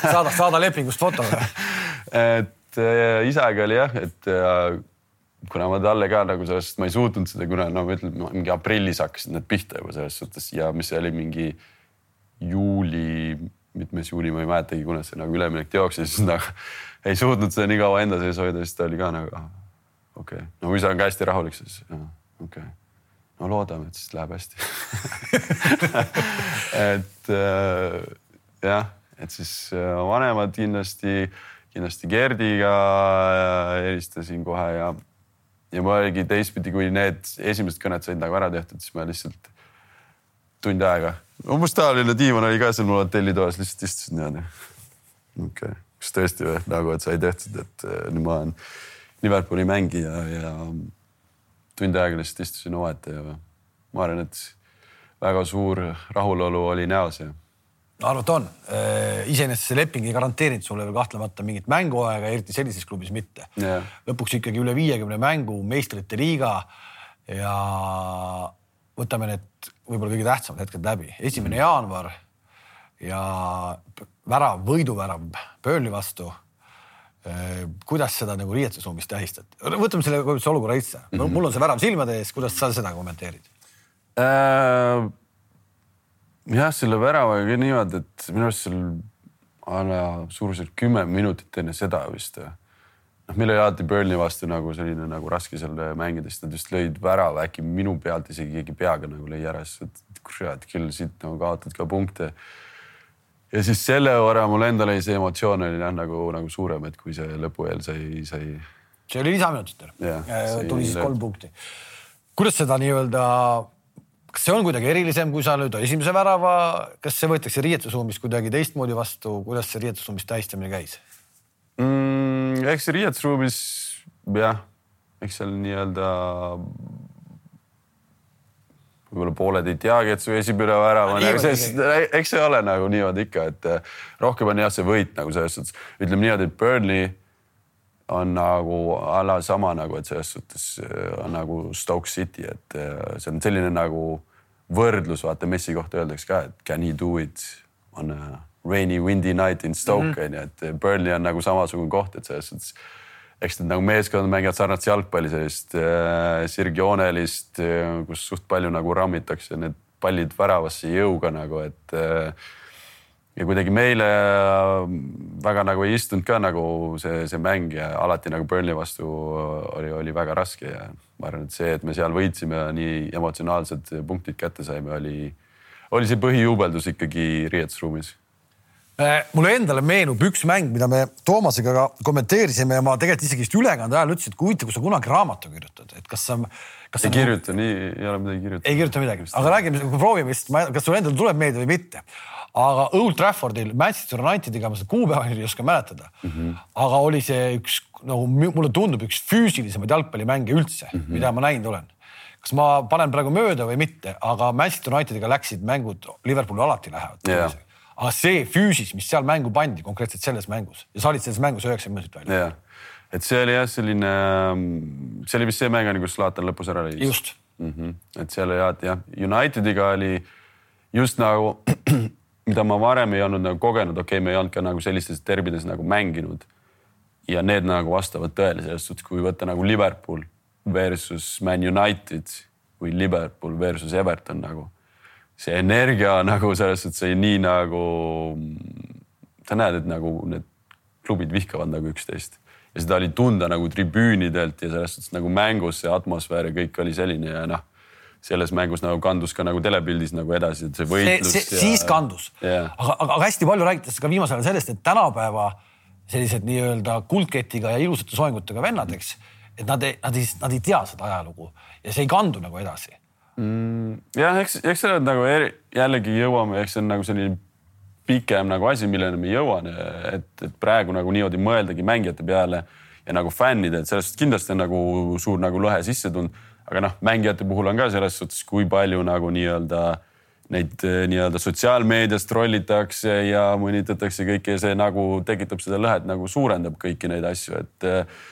saada, saada lepingust foto. Et äh, isaga oli jah, et äh, kuna ma talle ka nagu sellest, ma ei suutnud seda, kuna no ütlen, mingi aprillis hakkasid need pihta juba selles suhtes ja mis see oli mingi juuli, mitmes juuli, ma ei mäletagi, kuna see nagu üleminek jooksis, siis nagu ei suutnud seda nii kaua enda sees hoida, siis ta oli ka nagu ah, okei okay., no kui sa oled ka hästi rahulik, siis okei okay. no loodame, et siis läheb hästi et äh, jah, et siis äh, vanemad kindlasti, kindlasti Gerdiga äh, helistasin kohe ja ja mul oligi teistpidi, kui need esimesed kõned said nagu ära tehtud, siis ma lihtsalt tund aega, umbes taoline diivan oli ka seal mul hotellitoas, lihtsalt istusin niimoodi. okei okay., kas tõesti või nagu, et sai tehtud, et äh, nüüd ma olen Liverpooli mängija ja tund aega lihtsalt istusin omaette ja ma arvan, et väga suur rahulolu oli näos ja arvata on. Äh, iseenesest see leping ei garanteerinud sulle veel kahtlemata mingit mänguaega, eriti sellises klubis mitte yeah.. lõpuks ikkagi üle viiekümne mängu meistrite liiga ja võtame need võib-olla kõige tähtsamad hetked läbi. esimene mm. jaanuar ja värav, võiduvärav Burnley vastu. Äh, kuidas seda nagu riietusruumis tähistad? võtame selle olukorra sisse mm. -hmm. mul on see värav silmade ees, kuidas sa seda kommenteerid äh...? Jah, selle väravaga ka niimoodi, et minu arust seal alla suurusjärk kümme minutit enne seda vist. noh, meil oli alati Burnley vastu nagu selline nagu raske seal mängida, sest nad just lõid värava äkki minu pealt isegi keegi peaga nagu lõi ära, siis et kurat küll siit nagu kaotad ka punkte. ja siis selle võrra mul endal oli see emotsioon oli jah nagu, nagu suurem, et kui see lõpu eel sai, sai. see oli lisaminutitel tuli siis kolm punkti. kuidas seda nii-öelda kas see on kuidagi erilisem, kui sa lööd esimese värava, kas see võetakse riietusruumis kuidagi teistmoodi vastu, kuidas see riietusruumis tähistamine käis? Mm,? eks see riietusruumis jah, eks seal nii-öelda võib-olla pooled ei teagi, et su esimene värav on, eks see ole nagu niimoodi ikka, et eh, rohkem on jah, see võit nagu selles suhtes, ütleme niimoodi, et Burnley on nagu a la sama nagu, et selles suhtes äh, on nagu Stoke City, et äh, see on selline nagu võrdlus, vaata Messi kohta öeldakse ka, et can he do it on a rainy windy night in Stoke mhm. mm -hmm., et Burnley on nagu samasugune koht, et selles suhtes eks nad nagu meeskonnad mängivad sarnast jalgpalli, sellist äh, sirgjoonelist, kus suht palju nagu rammitakse need pallid väravasse jõuga nagu, et äh, ja kuidagi meile äh, väga nagu ei istunud ka nagu see, see mäng ja alati nagu Burnley vastu oli, oli väga raske ja ma arvan, et see, et me seal võitsime ja nii emotsionaalsed punktid kätte saime, oli, oli see põhijuubeldus ikkagi riietusruumis äh, mulle endale meenub üks mäng, mida me Toomasega ka kommenteerisime ja ma tegelikult isegi vist ülekande ajal ütlesin, et kui huvitav, kui sa kunagi raamatu kirjutad, et kas sa. ei sa... kirjuta, nii ei ole midagi kirjutada. ei kirjuta midagi, aga räägime, proovime vist, kas sulle endale tuleb meelde või mitte aga Old Traffordil Manchester Unitediga ma seda kuupäeva ei oska mäletada mm. -hmm. aga oli see üks nagu mulle tundub üks füüsilisemaid jalgpallimänge üldse mm, -hmm. mida ma näinud olen. kas ma panen praegu mööda või mitte, aga Manchester Unitediga läksid mängud, Liverpooli alati lähevad yeah.. aga see füüsis, mis seal mängu pandi konkreetselt selles mängus ja sa olid selles mängus üheksakümmend minutit välja yeah.. et see oli jah, selline, see oli vist see mäng, kus Zlatan lõpus ära lõi. just mm. -hmm. et seal oli alati jah, Unitediga oli just nagu mida ma varem ei olnud nagu kogenud, okei okay,, me ei olnud ka nagu sellistes derbides nagu mänginud. ja need nagu vastavad tõele selles suhtes, kui võtta nagu Liverpool versus Man United või Liverpool versus Everton nagu. see energia nagu selles suhtes oli nii nagu, sa näed, et nagu need klubid vihkavad nagu üksteist ja seda oli tunda nagu tribüünidelt ja selles suhtes nagu mängus see atmosfäär ja kõik oli selline ja noh selles mängus nagu kandus ka nagu telepildis nagu edasi, et see võitlus. Ja... siis kandus yeah., aga, aga, aga hästi palju räägitakse ka viimasel ajal sellest, et tänapäeva sellised nii-öelda kuldketiga ja ilusate soengutega vennad, eks, et nad ei, nad ei, nad ei tea seda ajalugu ja see ei kandu nagu edasi mm,. jah, eks, eks selle nagu eri, jällegi jõuame, eks see on nagu selline pikem nagu asi, milleni me jõuame, et, et praegu nagu niimoodi mõeldagi mängijate peale ja nagu fännide, et sellest kindlasti on nagu suur nagu lõhe sisse tulnud aga noh, mängijate puhul on ka selles suhtes, kui palju nagu nii-öelda neid eh, nii-öelda sotsiaalmeedias trollitakse ja mõnitatakse kõike ja see nagu tekitab seda lõhet, nagu suurendab kõiki neid asju, et eh,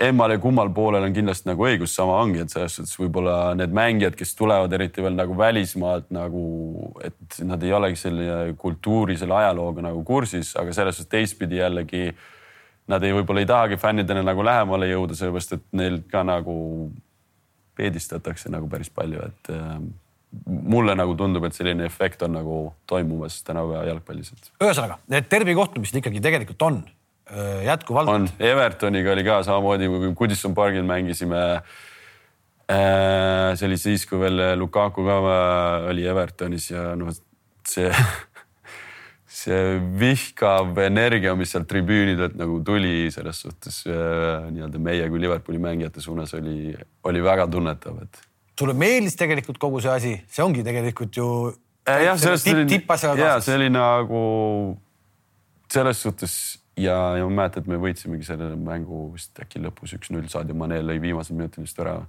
emmal ja kummal poolel on kindlasti nagu õigus, sama ongi, et selles suhtes võib-olla need mängijad, kes tulevad eriti veel nagu välismaalt nagu, et nad ei olegi selle kultuuri, selle ajalooga nagu kursis, aga selles suhtes teistpidi jällegi nad ei, võib-olla ei tahagi fännidena nagu lähemale jõuda, sellepärast et neil ka nagu peedistatakse nagu päris palju, et äh, mulle nagu tundub, et selline efekt on nagu toimumas tänapäeva jalgpallis, et. ühesõnaga, need derbikohtumised ikkagi tegelikult on äh, jätkuvalt. on, Evertoniga oli ka samamoodi, kui Goodison pargil mängisime äh,. see oli siis, kui veel Lukaku ka äh, oli Evertonis ja noh, see see vihkav energia, mis sealt tribüünidelt nagu tuli selles suhtes äh, nii-öelda meie kui Liverpooli mängijate suunas oli, oli väga tunnetav, et. sulle meeldis tegelikult kogu see asi, see ongi tegelikult ju äh,. jah, sellest oli, ja see oli nagu selles suhtes ja, ja ma mäletan, et me võitsimegi selle mängu vist äkki lõpus üks-null, Sadio Mane lõi viimasel minutil vist ära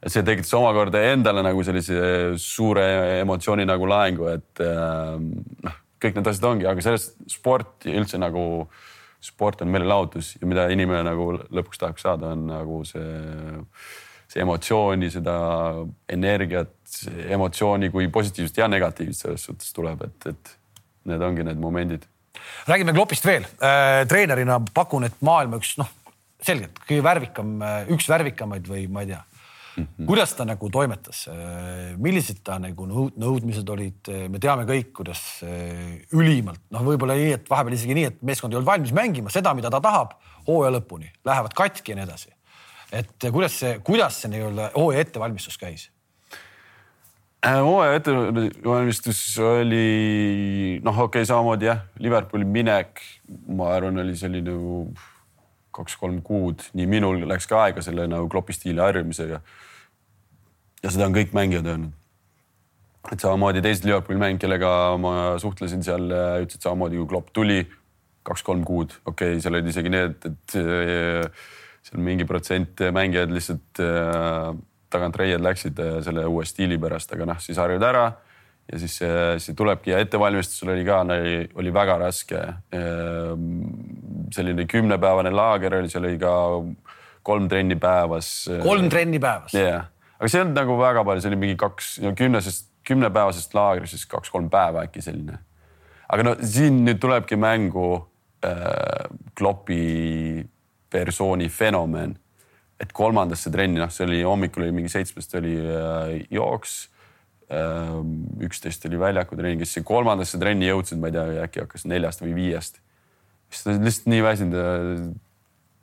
et see tekitas omakorda endale nagu sellise suure emotsiooni nagu laengu, et äh, noh kõik need asjad ongi, aga sellest sport ja üldse nagu sport on meelelahutus ja mida inimene nagu lõpuks tahaks saada, on nagu see, see emotsiooni, seda energiat, emotsiooni kui positiivset ja negatiivset selles suhtes tuleb, et, et need ongi need momendid. räägime Kloppist veel äh,. treenerina pakun, et maailma üks noh, selgelt kõige värvikam, üks värvikamaid või ma ei tea Mm -hmm. kuidas ta nagu toimetas, millised ta nagu nõudmised olid, me teame kõik, kuidas eh, ülimalt noh, võib-olla nii, et vahepeal isegi nii, et meeskond ei olnud valmis mängima seda, mida ta tahab hooaja lõpuni, lähevad katki ja nii edasi. et kuidas see, kuidas see nii-öelda hooaja ettevalmistus käis? Äh, hooaja ettevalmistus oli noh, okei okay,, samamoodi jah, Liverpooli minek, ma arvan, oli selline nagu kaks-kolm kuud, nii minul läks ka aega selle nagu klopi stiili harjumisega. ja seda on kõik mängijad öelnud. et samamoodi teised Liverpooli mängijad, kellega ma suhtlesin seal, ütlesid samamoodi, kui klopp tuli, kaks-kolm kuud, okei okay,, seal olid isegi need, et seal mingi protsent mängijaid lihtsalt äh, tagantreied läksid äh, selle uue stiili pärast, aga noh, siis harjud ära ja siis see, see tulebki ja ettevalmistusel oli ka, oli väga raske. Ehm, selline kümnepäevane laager oli, seal oli ka kolm trenni päevas. kolm trenni päevas? jah yeah., aga see olnud nagu väga palju, see oli mingi kaks, kümnesest, kümnepäevasest laagrist siis kaks-kolm päeva äkki selline. aga no siin nüüd tulebki mängu äh, Kloppi persooni fenomen, et kolmandasse trenni, noh, see oli hommikul oli mingi seitsmest oli äh, jooks üksteist oli väljaku treeningisse, kolmandasse trenni jõudsid, ma ei tea, äkki hakkas neljast või viiest. siis ta lihtsalt nii väsinud,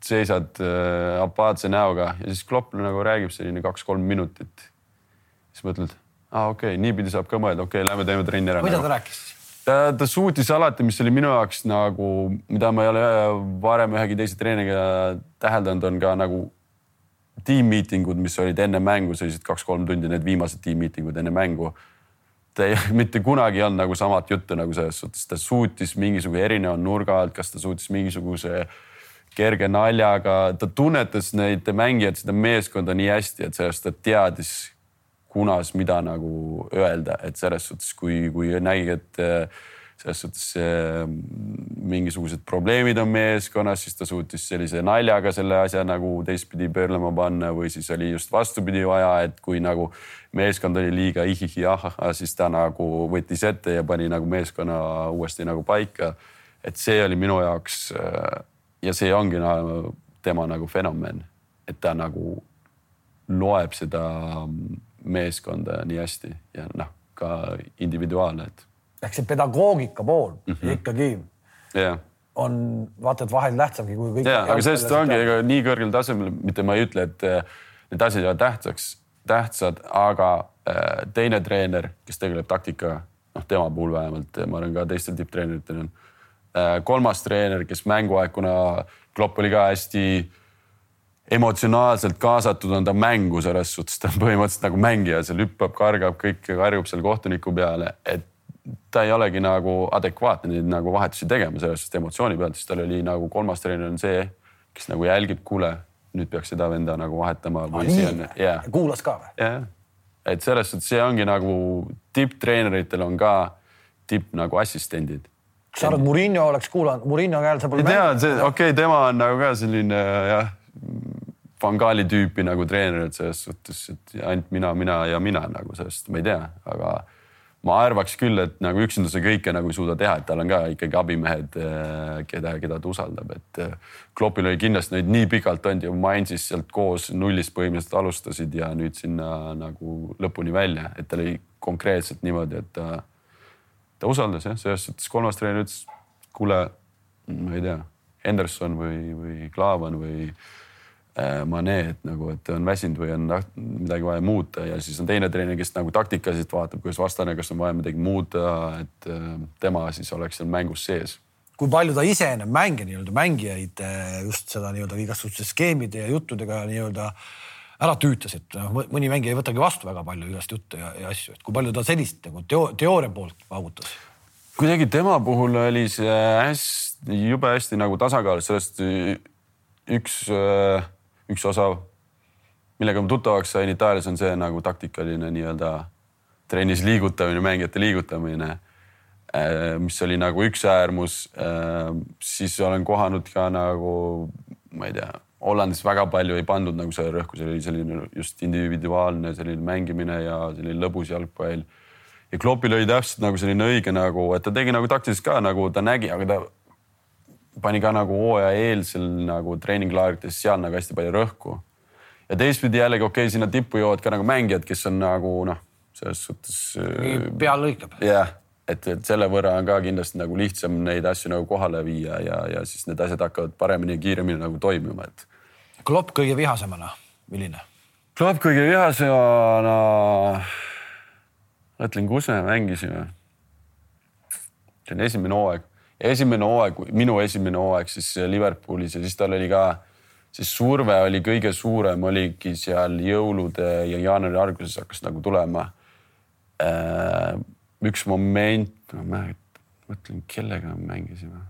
seisad äh, apaatse näoga ja siis klopp nagu räägib selline kaks-kolm minutit. siis mõtled, aa ah, okei okay,, niipidi saab ka mõelda, okei okay,, lähme teeme trenni ära. mida nagu. ta rääkis? ta, ta suutis alati, mis oli minu jaoks nagu, mida ma ei ole varem ühegi teise treeniga täheldanud, on ka nagu tiimmiitingud, mis olid enne mängu, sellised kaks-kolm tundi, need viimased tiimmiitingud enne mängu. ta ei, mitte kunagi ei olnud nagu samat juttu nagu selles suhtes, ta suutis mingisuguse erineva nurga alt, kas ta suutis mingisuguse kerge naljaga, ta tunnetas neid mängijaid, seda meeskonda nii hästi, et sellest ta teadis, kunas, mida nagu öelda, et selles suhtes, kui, kui nägi, et selles suhtes mingisugused probleemid on meeskonnas, siis ta suutis sellise naljaga selle asja nagu teistpidi pöörlema panna või siis oli just vastupidi vaja, et kui nagu meeskond oli liiga ihihi ahah, siis ta nagu võttis ette ja pani nagu meeskonna uuesti nagu paika. et see oli minu jaoks ja see ongi nagu tema nagu fenomen, et ta nagu loeb seda meeskonda nii hästi ja noh, ka individuaalne, et ehk see pedagoogika pool mm -hmm. ikkagi yeah. on vaata, et vahel tähtsamgi kui kõik. aga sellest ongi, ega nii kõrgel tasemel, mitte ma ei ütle, et äh, need asjad ei ole tähtsaks, tähtsad, aga äh, teine treener, kes tegeleb taktikaga, noh, tema puhul vähemalt, ma olen ka teistel tipptreeneritel on äh,. kolmas treener, kes mänguaeg, kuna Klopp oli ka hästi emotsionaalselt kaasatud on ta mängu selles suhtes, ta on põhimõtteliselt nagu mängija, seal hüppab, kargab, kõik karjub seal kohtuniku peale, et ta ei olegi nagu adekvaatne neid nagu vahetusi tegema sellest emotsiooni pealt, siis tal oli nagu kolmas treener on see, kes nagu jälgib, kuule, nüüd peaks seda venda nagu vahetama või ah, nii, on, yeah. kuulas ka või? jah, et selles suhtes see ongi nagu tipptreeneritel on ka tipp nagu assistendid. kas sa arvad, Murillo oleks kuulanud, Murillo käel sa pole ei tea, see okei okay,, tema on nagu ka selline jah, Vangali tüüpi nagu treener, et selles suhtes, et ainult mina, mina ja mina nagu sellest ma ei tea, aga ma arvaks küll, et nagu üksinda sa kõike nagu ei suuda teha, et tal on ka ikkagi abimehed, eh, keda, keda ta usaldab, et eh, Kloppil oli kindlasti neid nii pikalt olnud ja Mainzis sealt koos nullist põhimõtteliselt alustasid ja nüüd sinna nagu lõpuni välja, et tal oli konkreetselt niimoodi, et ta, ta usaldas jah, selles suhtes kolmas treener ütles, kuule, ma ei tea, Henderson või, või Klaavan või Äh, Mane, et nagu, et on väsinud või on midagi vaja muuta ja siis on teine treener, kes nagu taktikaliselt vaatab, kuidas vastane, kas on vaja midagi muuta, et äh, tema siis oleks seal mängus sees. kui palju ta ise ennem mänge nii-öelda mängijaid äh, just seda nii-öelda igasuguste skeemide ja juttudega nii-öelda ära tüütas, et noh, mõni mängija ei võtagi vastu väga palju igast juttu ja, ja asju, et kui palju ta sellist nagu teo, teooria poolt paugutas? kuidagi tema puhul oli see hästi, jube hästi nagu tasakaalus, sellest üks äh, üks osa, millega ma tuttavaks sain Itaalias, on see nagu taktikaline nii-öelda trennis liigutamine, mängijate liigutamine, äh, mis oli nagu üks äärmus. Äh, siis olen kohanud ka nagu, ma ei tea, Hollandis väga palju ei pandud nagu selle rõhku, see oli selline just individuaalne selline mängimine ja selline lõbus jalgpall. ja Kloppil oli täpselt nagu selline õige nagu, et ta tegi nagu taktiliselt ka nagu ta nägi, aga ta pani ka nagu hooaja eelsel nagu treeninglaagrites seal nagu hästi palju rõhku. ja teistpidi jällegi okei okay,, sinna tippu jõuavad ka nagu mängijad, kes on nagu noh, selles suhtes. Äh, peal lõikab. jah, et, et selle võrra on ka kindlasti nagu lihtsam neid asju nagu kohale viia ja, ja siis need asjad hakkavad paremini ja kiiremini nagu toimima, et. Klopp kõige vihasemana, milline? Klopp kõige vihasemana, mõtlen, kus me mängisime. see on esimene hooaeg esimene hooaeg, minu esimene hooaeg siis Liverpoolis ja siis tal oli ka, siis surve oli kõige suurem, oligi seal jõulude ja jaanuari alguses hakkas nagu tulema. Äh, üks moment, ma mõtlen, kellega me mängisime.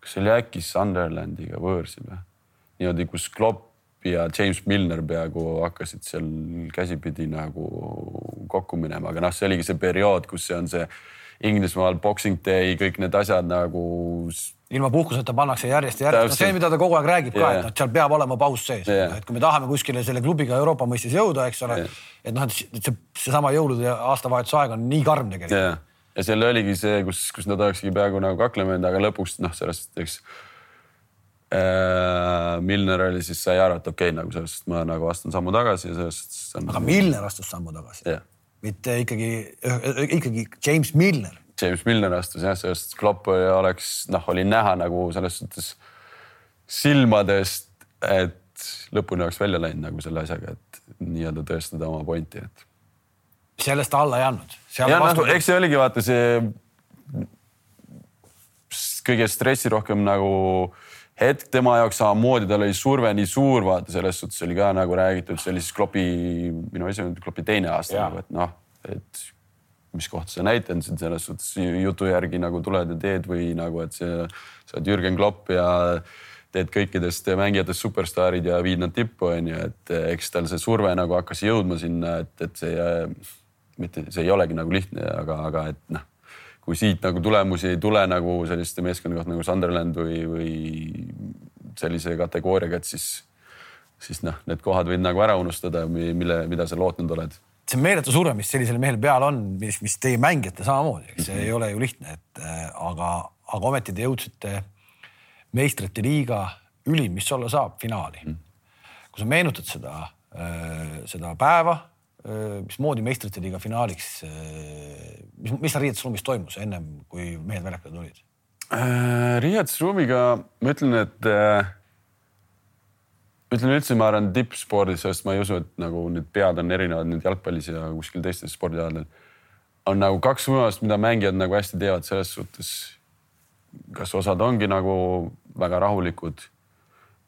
kas see oli äkki Sunderlandiga võõrsil või? niimoodi, kus Klopp ja James Milner peaaegu hakkasid seal käsipidi nagu kokku minema, aga noh, see oligi see periood, kus see on see Inglismaal Boxing Day, kõik need asjad nagu. ilma puhkuseta pannakse järjest ja järjest, no see, mida ta kogu aeg räägib yeah. ka, et noh, seal peab olema paus sees yeah., et kui me tahame kuskile selle klubiga Euroopa mõistes jõuda, eks ole yeah., et noh, et see, seesama jõulude ja aastavahetuse aeg on nii karm tegelikult yeah.. ja seal oligi see, kus, kus nad olekski peaaegu nagu kaklema jäänud, aga lõpuks noh, sellest, eks äh,. Milner oli siis sai aru, et okei okay,, nagu sellest ma nagu astun sammu tagasi ja sellest. aga Milner astus sammu tagasi yeah.? Mitte ikkagi, ikkagi James Milner. James Milner astus jah, sest Klopp oleks noh, oli näha nagu selles suhtes silmadest, et lõpuni oleks välja läinud nagu selle asjaga, et nii-öelda tõestada oma pointi, et. sellest alla ei andnud. jah, noh, eks see oligi vaata see kõige stressirohkem nagu hetk tema jaoks samamoodi, tal oli surve nii suur, vaata selles suhtes oli ka nagu räägitud, see oli siis Kloppi, minu esimene Kloppi teine aasta nagu, et noh, et mis kohta sa näitanud siin selles suhtes jutu järgi nagu tuled ja teed või nagu, et see, sa oled Jürgen Klopp ja teed kõikidest mängijatest superstaarid ja viid nad tippu, onju, et eks tal see surve nagu hakkas jõudma sinna, et, et see mitte, see ei olegi nagu lihtne, aga, aga et noh kui siit nagu tulemusi ei tule nagu selliste meeskonna kohta nagu Sunderland või, või sellise kategooriaga, et siis, siis noh, need kohad võid nagu ära unustada, mille, mida sa lootnud oled. see on meeletu surve, mis sellisel mehel peal on, mis, mis teie mängijate samamoodi, eks see mm -hmm. ei ole ju lihtne, et äh, aga, aga ometi te jõudsite meistrite liiga ülim, mis olla saab, finaali mm. -hmm. kui sa meenutad seda, äh, seda päeva mismoodi meistrite liiga finaaliks, mis, mis seal riietusruumis toimus ennem, kui mehed väljakule tulid? Äh, riietusruumiga ma ütlen, et äh, ütlen üldse, ma arvan tippspordis, sest ma ei usu, et nagu need pead on erinevad nüüd jalgpallis ja kuskil teistes spordialadel. on nagu kaks võimalust, mida mängijad nagu hästi teevad selles suhtes. kas osad ongi nagu väga rahulikud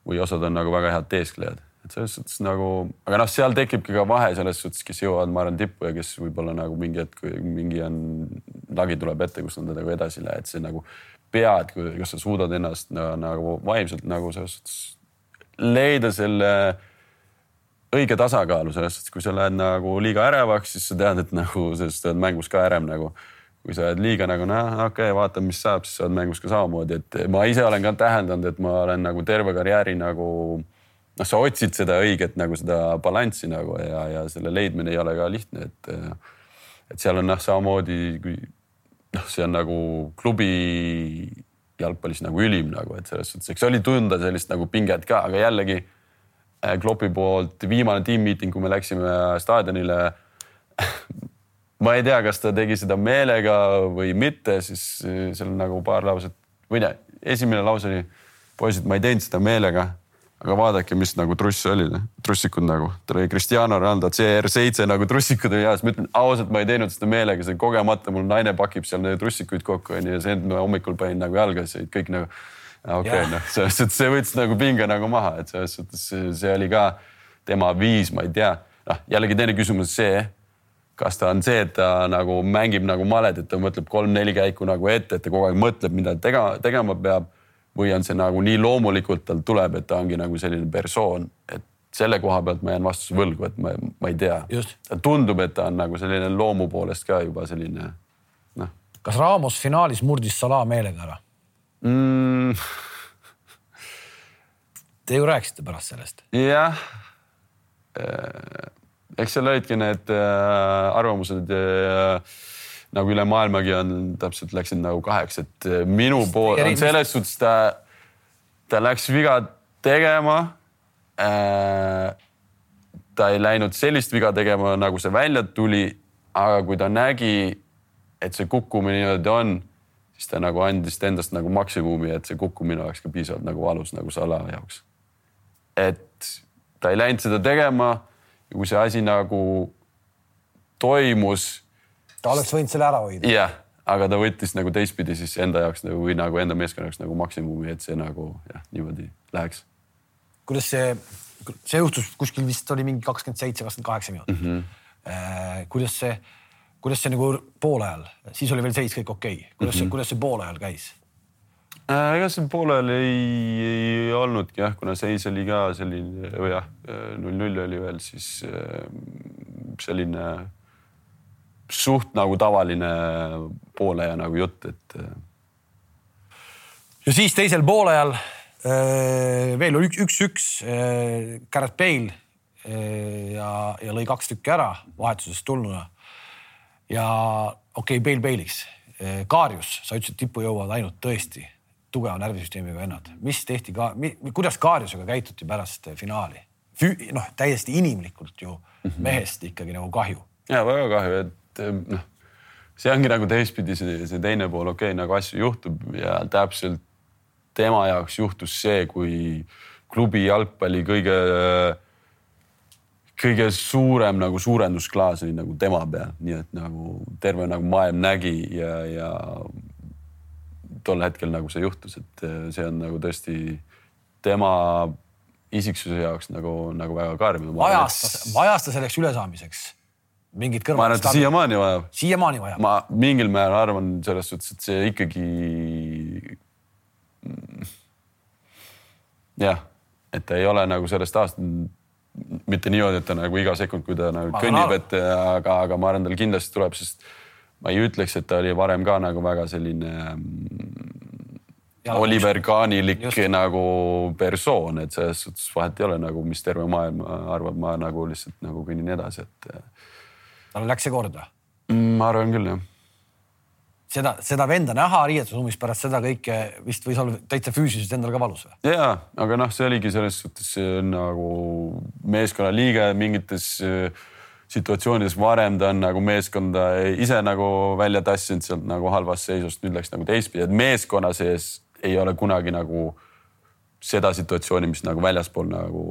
või osad on nagu väga head teesklejad selles suhtes nagu, aga noh, seal tekibki ka vahe selles suhtes, kes jõuavad, ma arvan, tippu ja kes võib-olla nagu mingi hetk, mingi on, lagi tuleb ette, kus nad nagu edasi ei lähe, et see nagu pead, kas sa suudad ennast nagu, nagu vaimselt nagu selles suhtes leida selle õige tasakaalu selles suhtes, kui sa lähed nagu liiga ärevaks, siis sa tead, et nagu sellest oled mängus ka ärev nagu. kui sa oled liiga nagu noh, okei okay,, vaatame, mis saab, siis sa oled mängus ka samamoodi, et ma ise olen ka täheldanud, et ma olen nagu terve karjääri nagu noh, sa otsid seda õiget nagu seda balanssi nagu ja, ja selle leidmine ei ole ka lihtne, et et seal on noh, samamoodi kui noh, see on nagu klubi jalgpallis nagu ülim nagu, et selles suhtes, eks oli tunda sellist nagu pinget ka, aga jällegi äh, Kloppi poolt viimane tiimmiiting, kui me läksime staadionile ma ei tea, kas ta tegi seda meelega või mitte, siis äh, seal nagu paar lauset või ne, esimene lause oli, poisid, ma ei teinud seda meelega aga vaadake, mis nagu truss oli, trussikud nagu, tal oli Cristiano Ronaldo CR7 nagu trussikud oli heas, ma ütlen ausalt, ma ei teinud seda meelega, see kogemata. Mul naine pakib seal neid trussikuid kokku onju ja see ma hommikul panin nagu jalga, siis olid kõik nagu okei okay,, noh, selles suhtes see võttis nagu pinge nagu maha, et selles suhtes see oli ka tema viis, ma ei tea. noh, jällegi teine küsimus see, kas ta on see, et ta nagu mängib nagu malet, et ta mõtleb kolm-neli käiku nagu ette, et ta kogu aeg mõtleb, mida tegema, tegema peab või on see nagu nii loomulikult tal tuleb, et ta ongi nagu selline persoon, et selle koha pealt ma jään vastuse võlgu, et ma, ma ei tea. tundub, et ta on nagu selline loomu poolest ka juba selline noh. kas Ramos finaalis murdis Salah meelega ära mm.? Te ju rääkisite pärast sellest. jah. Äh, eks seal olidki need äh, arvamused äh, nagu üle maailmagi on täpselt läksid nagu kaheks, et eh, minu pool on selles suhtes ta, ta läks viga tegema äh,. ta ei läinud sellist viga tegema, nagu see välja tuli, aga kui ta nägi, et see kukkumine niimoodi on, siis ta nagu andis endast nagu maksimumi, et see kukkumine oleks ka piisavalt nagu valus nagu Sala jaoks. et ta ei läinud seda tegema ja kui see asi nagu toimus ta oleks võinud selle ära hoida. jah, aga ta võttis nagu teistpidi siis enda jaoks nagu või nagu enda meeskonna jaoks nagu maksimumi, et see nagu jah, niimoodi läheks. kuidas see, see juhtus kuskil vist oli mingi kakskümmend seitse, kakskümmend kaheksa minutit mm. -hmm. kuidas see, kuidas see nagu poolajal, siis oli veel seis kõik okei okay., kuidas mm -hmm. see, mhm. kuidas see poolajal käis? Äh, ega see poolel ei, ei olnudki jah, kuna seis oli ka selline või jah, null-null oli veel, siis äh, selline suht nagu tavaline pooleaja nagu jutt, et. Äh. ja siis teisel poolajal äh, veel oli üks-üks, äh, Garrett Bale ja, ja lõi kaks tükki ära vahetusest tulnuna. ja okei okay,, Bale Bale'iks. Kaarjus, sa ütlesid, tippu jõuavad ainult tõesti tugeva närvisüsteemiga vennad. mis tehti ka, kuidas Kaarjusega käituti pärast finaali? noh, täiesti inimlikult ju mhm. mehest ikkagi nagu kahju. ja väga kahju, et et eh, noh, see ongi nagu teistpidi see, see teine pool, okei okay,, nagu asju juhtub ja täpselt tema jaoks juhtus see, kui klubi jalgpalli kõige, kõige suurem nagu suurendusklaas oli nagu tema peal, nii et nagu terve nagu maailm nägi ja, ja tol hetkel nagu see juhtus, et eh, see on nagu tõesti tema isiksuse jaoks nagu, nagu väga karm. vajas ta, vajas ta selleks ülesaamiseks mingit kõrval. ma arvan, et ta siiamaani vajab. siiamaani vajab. ma mingil määral arvan selles suhtes, et see ikkagi. jah, et ta ei ole nagu sellest aastast mitte niimoodi, et ta nagu iga sekund, kui ta nagu ma kõnnib, et aga, aga ma arvan, tal kindlasti tuleb, sest ma ei ütleks, et ta oli varem ka nagu väga selline Jala, Oliver Kaanilik nagu persoon, et selles suhtes vahet ei ole nagu, mis terve maailm arvab, ma nagu lihtsalt nagu kõnnin edasi, et tal läks see korda? Mm, ma arvan küll, jah. seda, seda venda näha riietusruumis pärast seda kõike vist võis olla täitsa füüsiliselt endal ka valus või? ja, aga noh, see oligi selles suhtes nagu meeskonnaliige mingites äh, situatsioonides varem ta on nagu meeskonda ise nagu välja tassinud sealt nagu halvast seisust, nüüd läks nagu teistpidi, et meeskonna sees ei ole kunagi nagu seda situatsiooni, mis nagu väljaspool nagu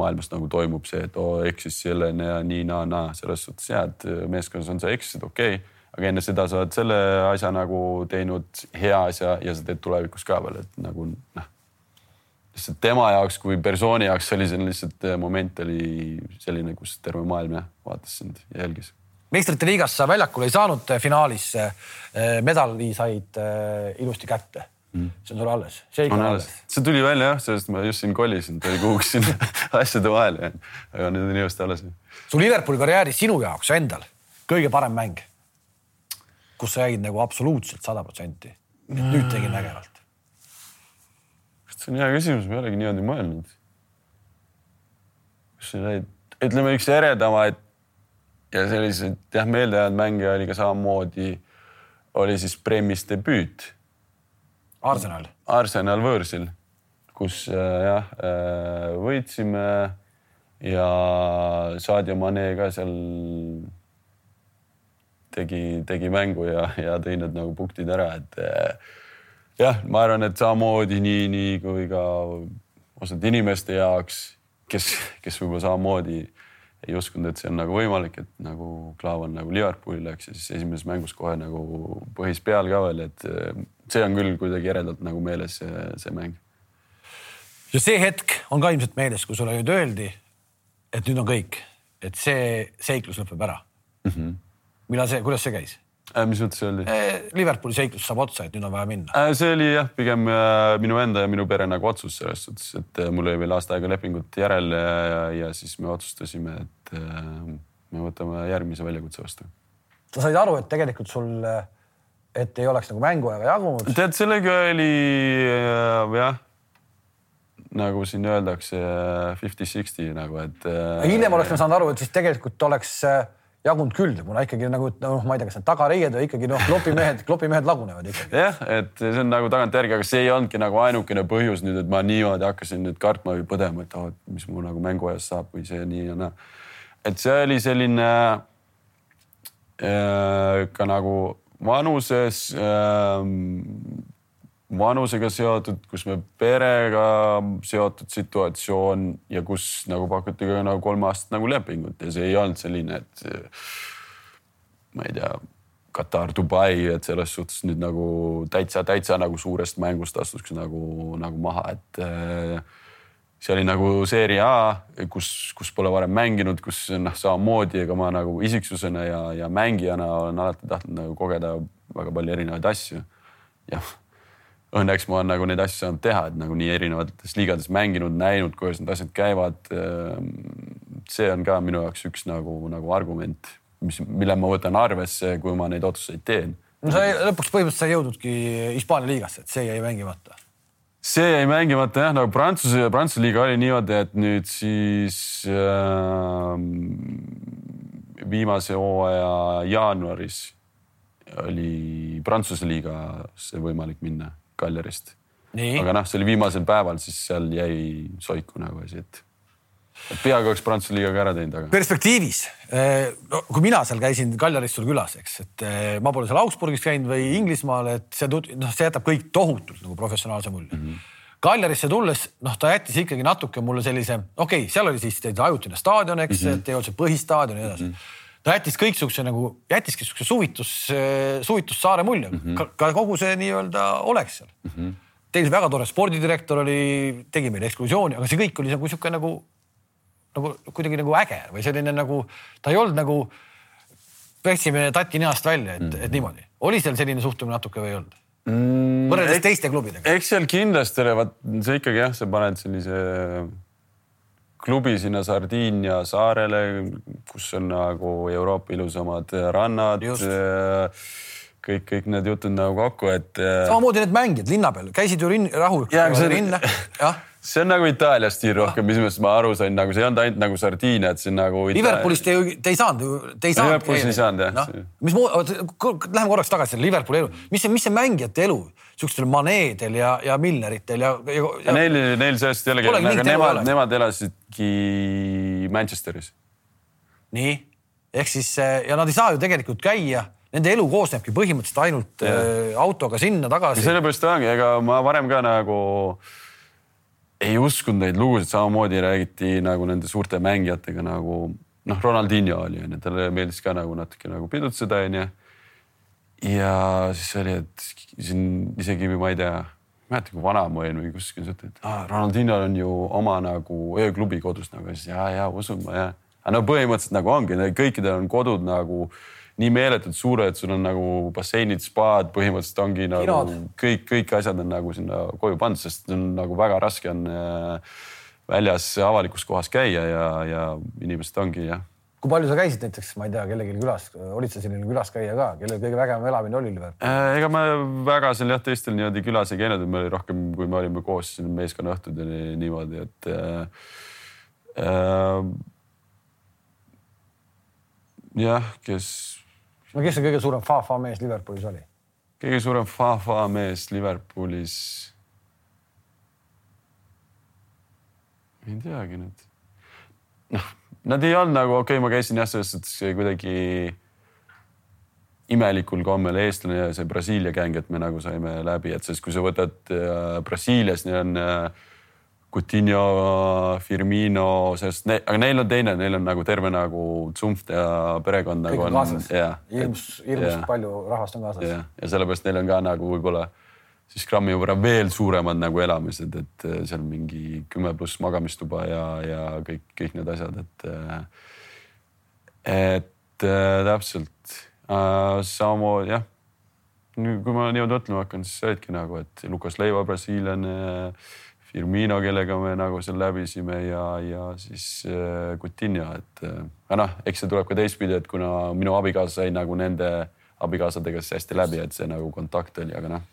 maailmas nagu toimub, see, et oo eksis selleni ja nii naa naa, selles suhtes ja, et meeskonnas on sa eksisid, okei okay., aga enne seda sa oled selle asja nagu teinud hea asja ja sa teed tulevikus ka veel, et nagu noh. lihtsalt tema jaoks kui persooni jaoks oli see lihtsalt moment oli selline, kus terve maailm jah vaatas sind ja jälgis meistrite liigas sa väljakule ei saanud finaalis. medali said äh, ilusti kätte see on sul alles, see ikka on alles alles., see tuli välja jah, sellest ma just siin kolisin, ta oli kuhugi sinna asjade vahele jäänud, aga nüüd on ilusti alles. su Liverpooli karjääris sinu jaoks endal kõige parem mäng, kus sa jäid nagu absoluutselt sada protsenti. nüüd tegin vägevalt. see on hea küsimus, ma ei olegi niimoodi mõelnud. kus sa jäid, ütleme üks eredamaid ja selliseid jah, meeldejäänud mänge oli ka samamoodi, oli siis Premis debüüt Arsenal. Arsenal võõrsil, kus äh, jah äh, võitsime ja Sadio Mane ka seal tegi, tegi mängu ja, ja tõi need nagu punktid ära, et äh, jah, ma arvan, et samamoodi nii, nii kui ka osad inimeste jaoks, kes, kes võib-olla samamoodi ei uskunud, et see on nagu võimalik, et nagu Klaavan nagu Liverpooli läks ja siis esimeses mängus kohe nagu põhis peal ka veel, et see on küll kuidagi eredalt nagu meeles see, see mäng. ja see hetk on ka ilmselt meeles, kui sulle nüüd öeldi, et nüüd on kõik, et see seiklus lõpeb ära mm. -hmm. millal see, kuidas see käis? Äh, mis mõttes see oli? Liverpooli seiklus saab otsa, et nüüd on vaja minna. Äh, see oli jah, pigem äh, minu enda ja minu pere nagu otsus selles suhtes, et mul oli veel aasta aega lepingut järel ja, ja, ja siis me otsustasime, et me võtame järgmise väljakutse vastu. sa said aru, et tegelikult sul, et ei oleks nagu mänguaega jagunud? tead, sellega oli jah nagu siin öeldakse fifty-sixty nagu, et. hiljem oleks ma saanud aru, et siis tegelikult oleks jagunud küll, kuna ikkagi nagu noh, ma ei tea, kas need tagareied või ikkagi noh, klopimehed, klopimehed lagunevad ikkagi. jah, et see on nagu tagantjärgi, aga see ei olnudki nagu ainukene põhjus nüüd, et ma niimoodi hakkasin nüüd kartma või põdema, et oh, mis mu nagu mänguajast saab või see nii ja naa. et see oli selline äh, ka nagu vanuses äh, vanusega seotud, kus me perega seotud situatsioon ja kus nagu pakuti ka nagu kolme aastat nagu lepingut ja see ei olnud selline, et ma ei tea, Katar, Dubai, et selles suhtes nüüd nagu täitsa, täitsa nagu suurest mängust astuks nagu, nagu maha, et äh, see oli nagu seeria A, kus, kus pole varem mänginud, kus noh, samamoodi, ega ma nagu isiksusena ja, ja mängijana olen alati tahtnud nagu kogeda väga palju erinevaid asju. jah õnneks ma olen nagu neid asju saanud teha, et nagu nii erinevates liigades mänginud, näinud, kuidas need asjad käivad. Ehm, see on ka minu jaoks üks nagu, nagu argument, mis, mille ma võtan arvesse, kui ma neid otsuseid teen. no sa lõpuks põhimõtteliselt sa ei jõudnudki Hispaania liigasse, et see jäi mängimata. see jäi mängimata jah, nagu Prantsuse, Prantsuse liiga oli niimoodi, et nüüd siis äh, viimase hooaja jaanuaris oli Prantsuse liigasse võimalik minna Kaljarist. aga noh, see oli viimasel päeval, siis seal jäi soiku nagu asi, et et peaaegu oleks Prantsuse liiga ka ära teinud, aga. perspektiivis, eh, no kui mina seal käisin Kaljaris sul külas, eks, et eh, ma pole seal Augsburgis käinud või Inglismaal, et see, noh, see jätab kõik tohutult nagu professionaalse mulje mm. -hmm. Kaljarisse tulles, noh, ta jättis ikkagi natuke mulle sellise, okei okay,, seal oli siis ajutine staadion, eks mm, -hmm. et ei olnud see põhistaadion ja nii edasi mm. -hmm ta jättis kõiksuguse nagu, jättiski siukse suvitus, suvitussaare mulje mm, -hmm. ka, ka kogu see nii-öelda oleks seal mm. -hmm. tegi väga tore spordidirektor oli, tegi meile ekskursiooni, aga see kõik oli nagu sihuke nagu, nagu kuidagi nagu äge või selline nagu, ta ei olnud nagu, pestsime tati ninast välja, et mm, -hmm. et niimoodi. oli seal selline suhtumine natuke või ei olnud mm,? võrreldes teiste klubidega. eks seal kindlasti oli, vaat see ikkagi jah, sa paned sellise klubi sinna Sardiinia saarele, kus on nagu Euroopa ilusamad rannad. kõik, kõik need jutud nagu kokku, et. Äh, samamoodi need mängijad linna peal, käisid ju rin-, rahulikult jah see on nagu Itaalia stiil rohkem, mis mõttes ma aru sain, nagu see ei olnud ainult nagu Sardiinia, et on nagu Ita.... Liverpoolist te ju, te ei saanud ju, te ei saanud. Liverpoolist ei saanud jah no,. mis, läheme korraks tagasi selle Liverpooli elu, mis see, mis see mängijate elu siukestel Manedel ja, ja Milneritel ja, ja, ja. Neil, neil sellest jällegi, aga nemad, nemad elasidki Manchesteris. nii, ehk siis ja nad ei saa ju tegelikult käia nende elu koosnebki põhimõtteliselt ainult ja. äh, autoga sinna-tagasi. sellepärast ongi, ega ma varem ka nagu ei uskunud neid lugusid, samamoodi räägiti nagu nende suurte mängijatega nagu noh, Ronaldinho oli onju, talle meeldis ka nagu natuke nagu pidutseda onju ja siis oli, et siin isegi ma ei tea, ma ei mäleta, kui vana ma olin või kuskil, et ah, Ronaldinho'l on ju oma nagu ööklubi kodus nagu, siis ja, ja usun ma ja. aga no põhimõtteliselt nagu ongi, kõikidel on kodud nagu nii meeletult suured, sul on nagu basseinid, spaad, põhimõtteliselt ongi nagu Kinod. kõik, kõik asjad on nagu sinna koju pandud, sest on nagu väga raske on äh, väljas avalikus kohas käia ja, ja inimesed ongi jah kui palju sa käisid näiteks, ma ei tea, kellelgi külas, olid sa selline külaskäija ka, kellel kõige vägevam elamine oli Liverpool? Äh, ega me väga seal jah, teistel niimoodi külas ei käinud, et me oli rohkem, kui me olime koos siin meeskonnaõhtud ja nii- niimoodi, et äh, äh, jah, kes no kes see kõige suurem fa-fa mees Liverpoolis oli? kõige suurem fa-fa mees Liverpoolis. ei teagi nüüd. noh, nad ei olnud nagu, okei okay,, ma käisin jah, selles suhtes kuidagi imelikul kombel eestlane ja see Brasiilia gäng, et me nagu saime läbi, et sest kui sa võtad äh, Brasiilias, neil on äh, Coutinho, Firmino, sest ne, aga neil on teine, neil on nagu terve nagu tsumft ja perekond nagu on jah, hirmus, hirmus jah. palju rahvast on kaasas. jah, ja sellepärast neil on ka nagu võib-olla siis grammi võrra veel suuremad nagu elamised, et äh, seal mingi kümme pluss magamistuba ja, ja kõik, kõik need asjad, et. et äh, täpselt äh, samamoodi jah. kui ma niimoodi mõtlema hakkan, siis olidki nagu, et Lukas Leiva, brasiillane. Firmino, kellega me nagu seal läbisime ja, ja siis äh, Coutinho, et äh, aga noh, eks see tuleb ka teistpidi, et kuna minu abikaasa sai nagu nende abikaasadega siis hästi läbi, et see nagu kontakt oli, aga noh,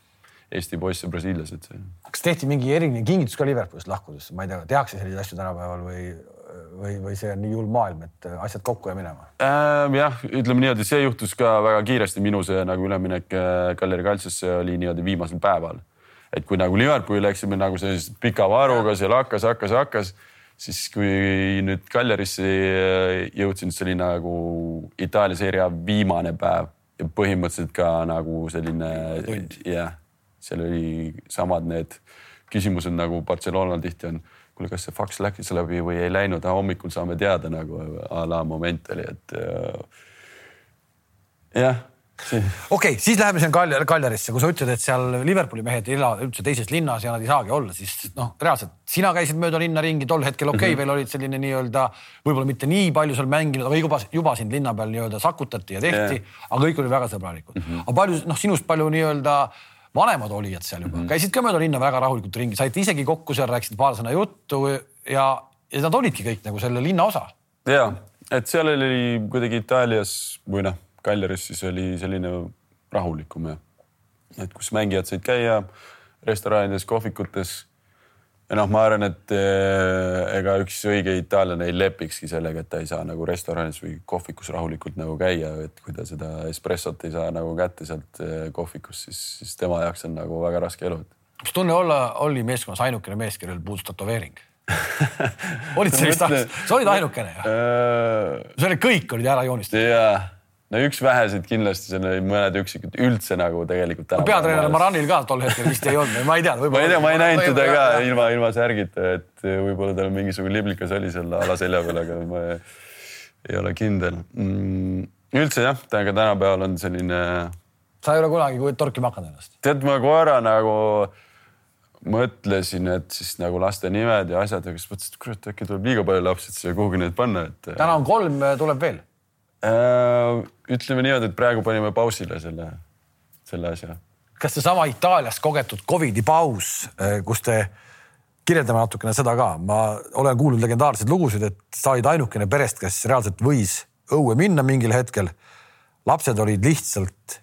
Eesti poiss ja brasiillased see kas tehti mingi eriline kingitus ka Liverpoolist lahkudes, ma ei tea, tehakse selliseid asju tänapäeval või, või, või see on nii hull maailm, et asjad kokku ja minema? äh,. jah, ütleme niimoodi, see juhtus ka väga kiiresti, minu see nagu üleminek äh, Galleri Calciosse oli niimoodi viimasel päeval. Et kui nagu Liverpooli läksime nagu sellise pika varuga, seal hakkas, hakkas, hakkas, siis kui nüüd Gallerisse jõudsin, siis oli nagu Itaalia seeria viimane päev ja põhimõtteliselt ka nagu selline jah, seal oli samad need küsimused nagu Barcelonal tihti on kuule, kas see faks läks läbi või ei läinud, hommikul saame teada nagu a la moment oli, et äh, jah. Okei okay,, siis läheme sinna Kaljar, Kaljarisse, kui sa ütled, et seal Liverpooli mehed ei ela üldse teises linnas ja nad ei saagi olla, siis noh, reaalselt sina käisid mööda linna ringi tol hetkel, okei okay, mm, -hmm. veel olid selline nii-öelda võib-olla mitte nii palju seal mänginud, aga juba, juba sind linna peal nii-öelda sakutati ja tehti yeah., aga kõik olid väga sõbralikud mm. -hmm. aga palju noh, sinust palju nii-öelda vanemad olijad seal juba mm, -hmm. käisid ka mööda linna väga rahulikult ringi, saite isegi kokku seal, rääkisite paar sõna juttu ja, ja nad olidki kõik nagu selle linna osa. ja, et seal oli kuidagi Itaalias või noh, Kaljaris siis oli selline rahulikum ja et kus mängijad said käia restoranides, kohvikutes. ja noh, ma arvan, et eh, ega üks õige itaallane ei lepikski sellega, et ta ei saa nagu restoranis või kohvikus rahulikult nagu käia, et kui ta seda espressot ei saa nagu kätte sealt eh, kohvikust, siis, siis tema jaoks on nagu väga raske elu. mis tunne olla, oli meeskonnas ainukene mees, kellel puudus tätoveering? olid mõtle- asja, sa olid ainukene ju. see oli, kõik olid ära joonistatud. No üks väheseid kindlasti, seal oli mõned üksikud üldse nagu tegelikult. peatreener Maranil ka tol hetkel vist ei olnud, ma ei tea. ma ei tea, ma ei näinud teda ka ilma, ilma särgita, et võib-olla tal mingisugune liblikas oli seal alaselja peal, aga ma ei, ole kindel mm,. üldse jah, aga tänapäeval on selline, sa ei ole kunagi torkima hakanud ennast. tead, ma korra nagu mõtlesin, et siis nagu laste nimed ja asjad ja siis mõtlesin, et kurat, äkki tuleb liiga palju lapsi, et siia kuhugi neid panna, et. täna on kolm, tuleb veel. Äh, ütleme niimoodi, et praegu panime pausile selle, selle asja kas seesama Itaalias kogetud Covidi paus, kus te, kirjeldame natukene seda ka, ma olen kuulnud legendaarseid lugusid, et sa olid ainukene perest, kes reaalselt võis õue minna mingil hetkel. lapsed olid lihtsalt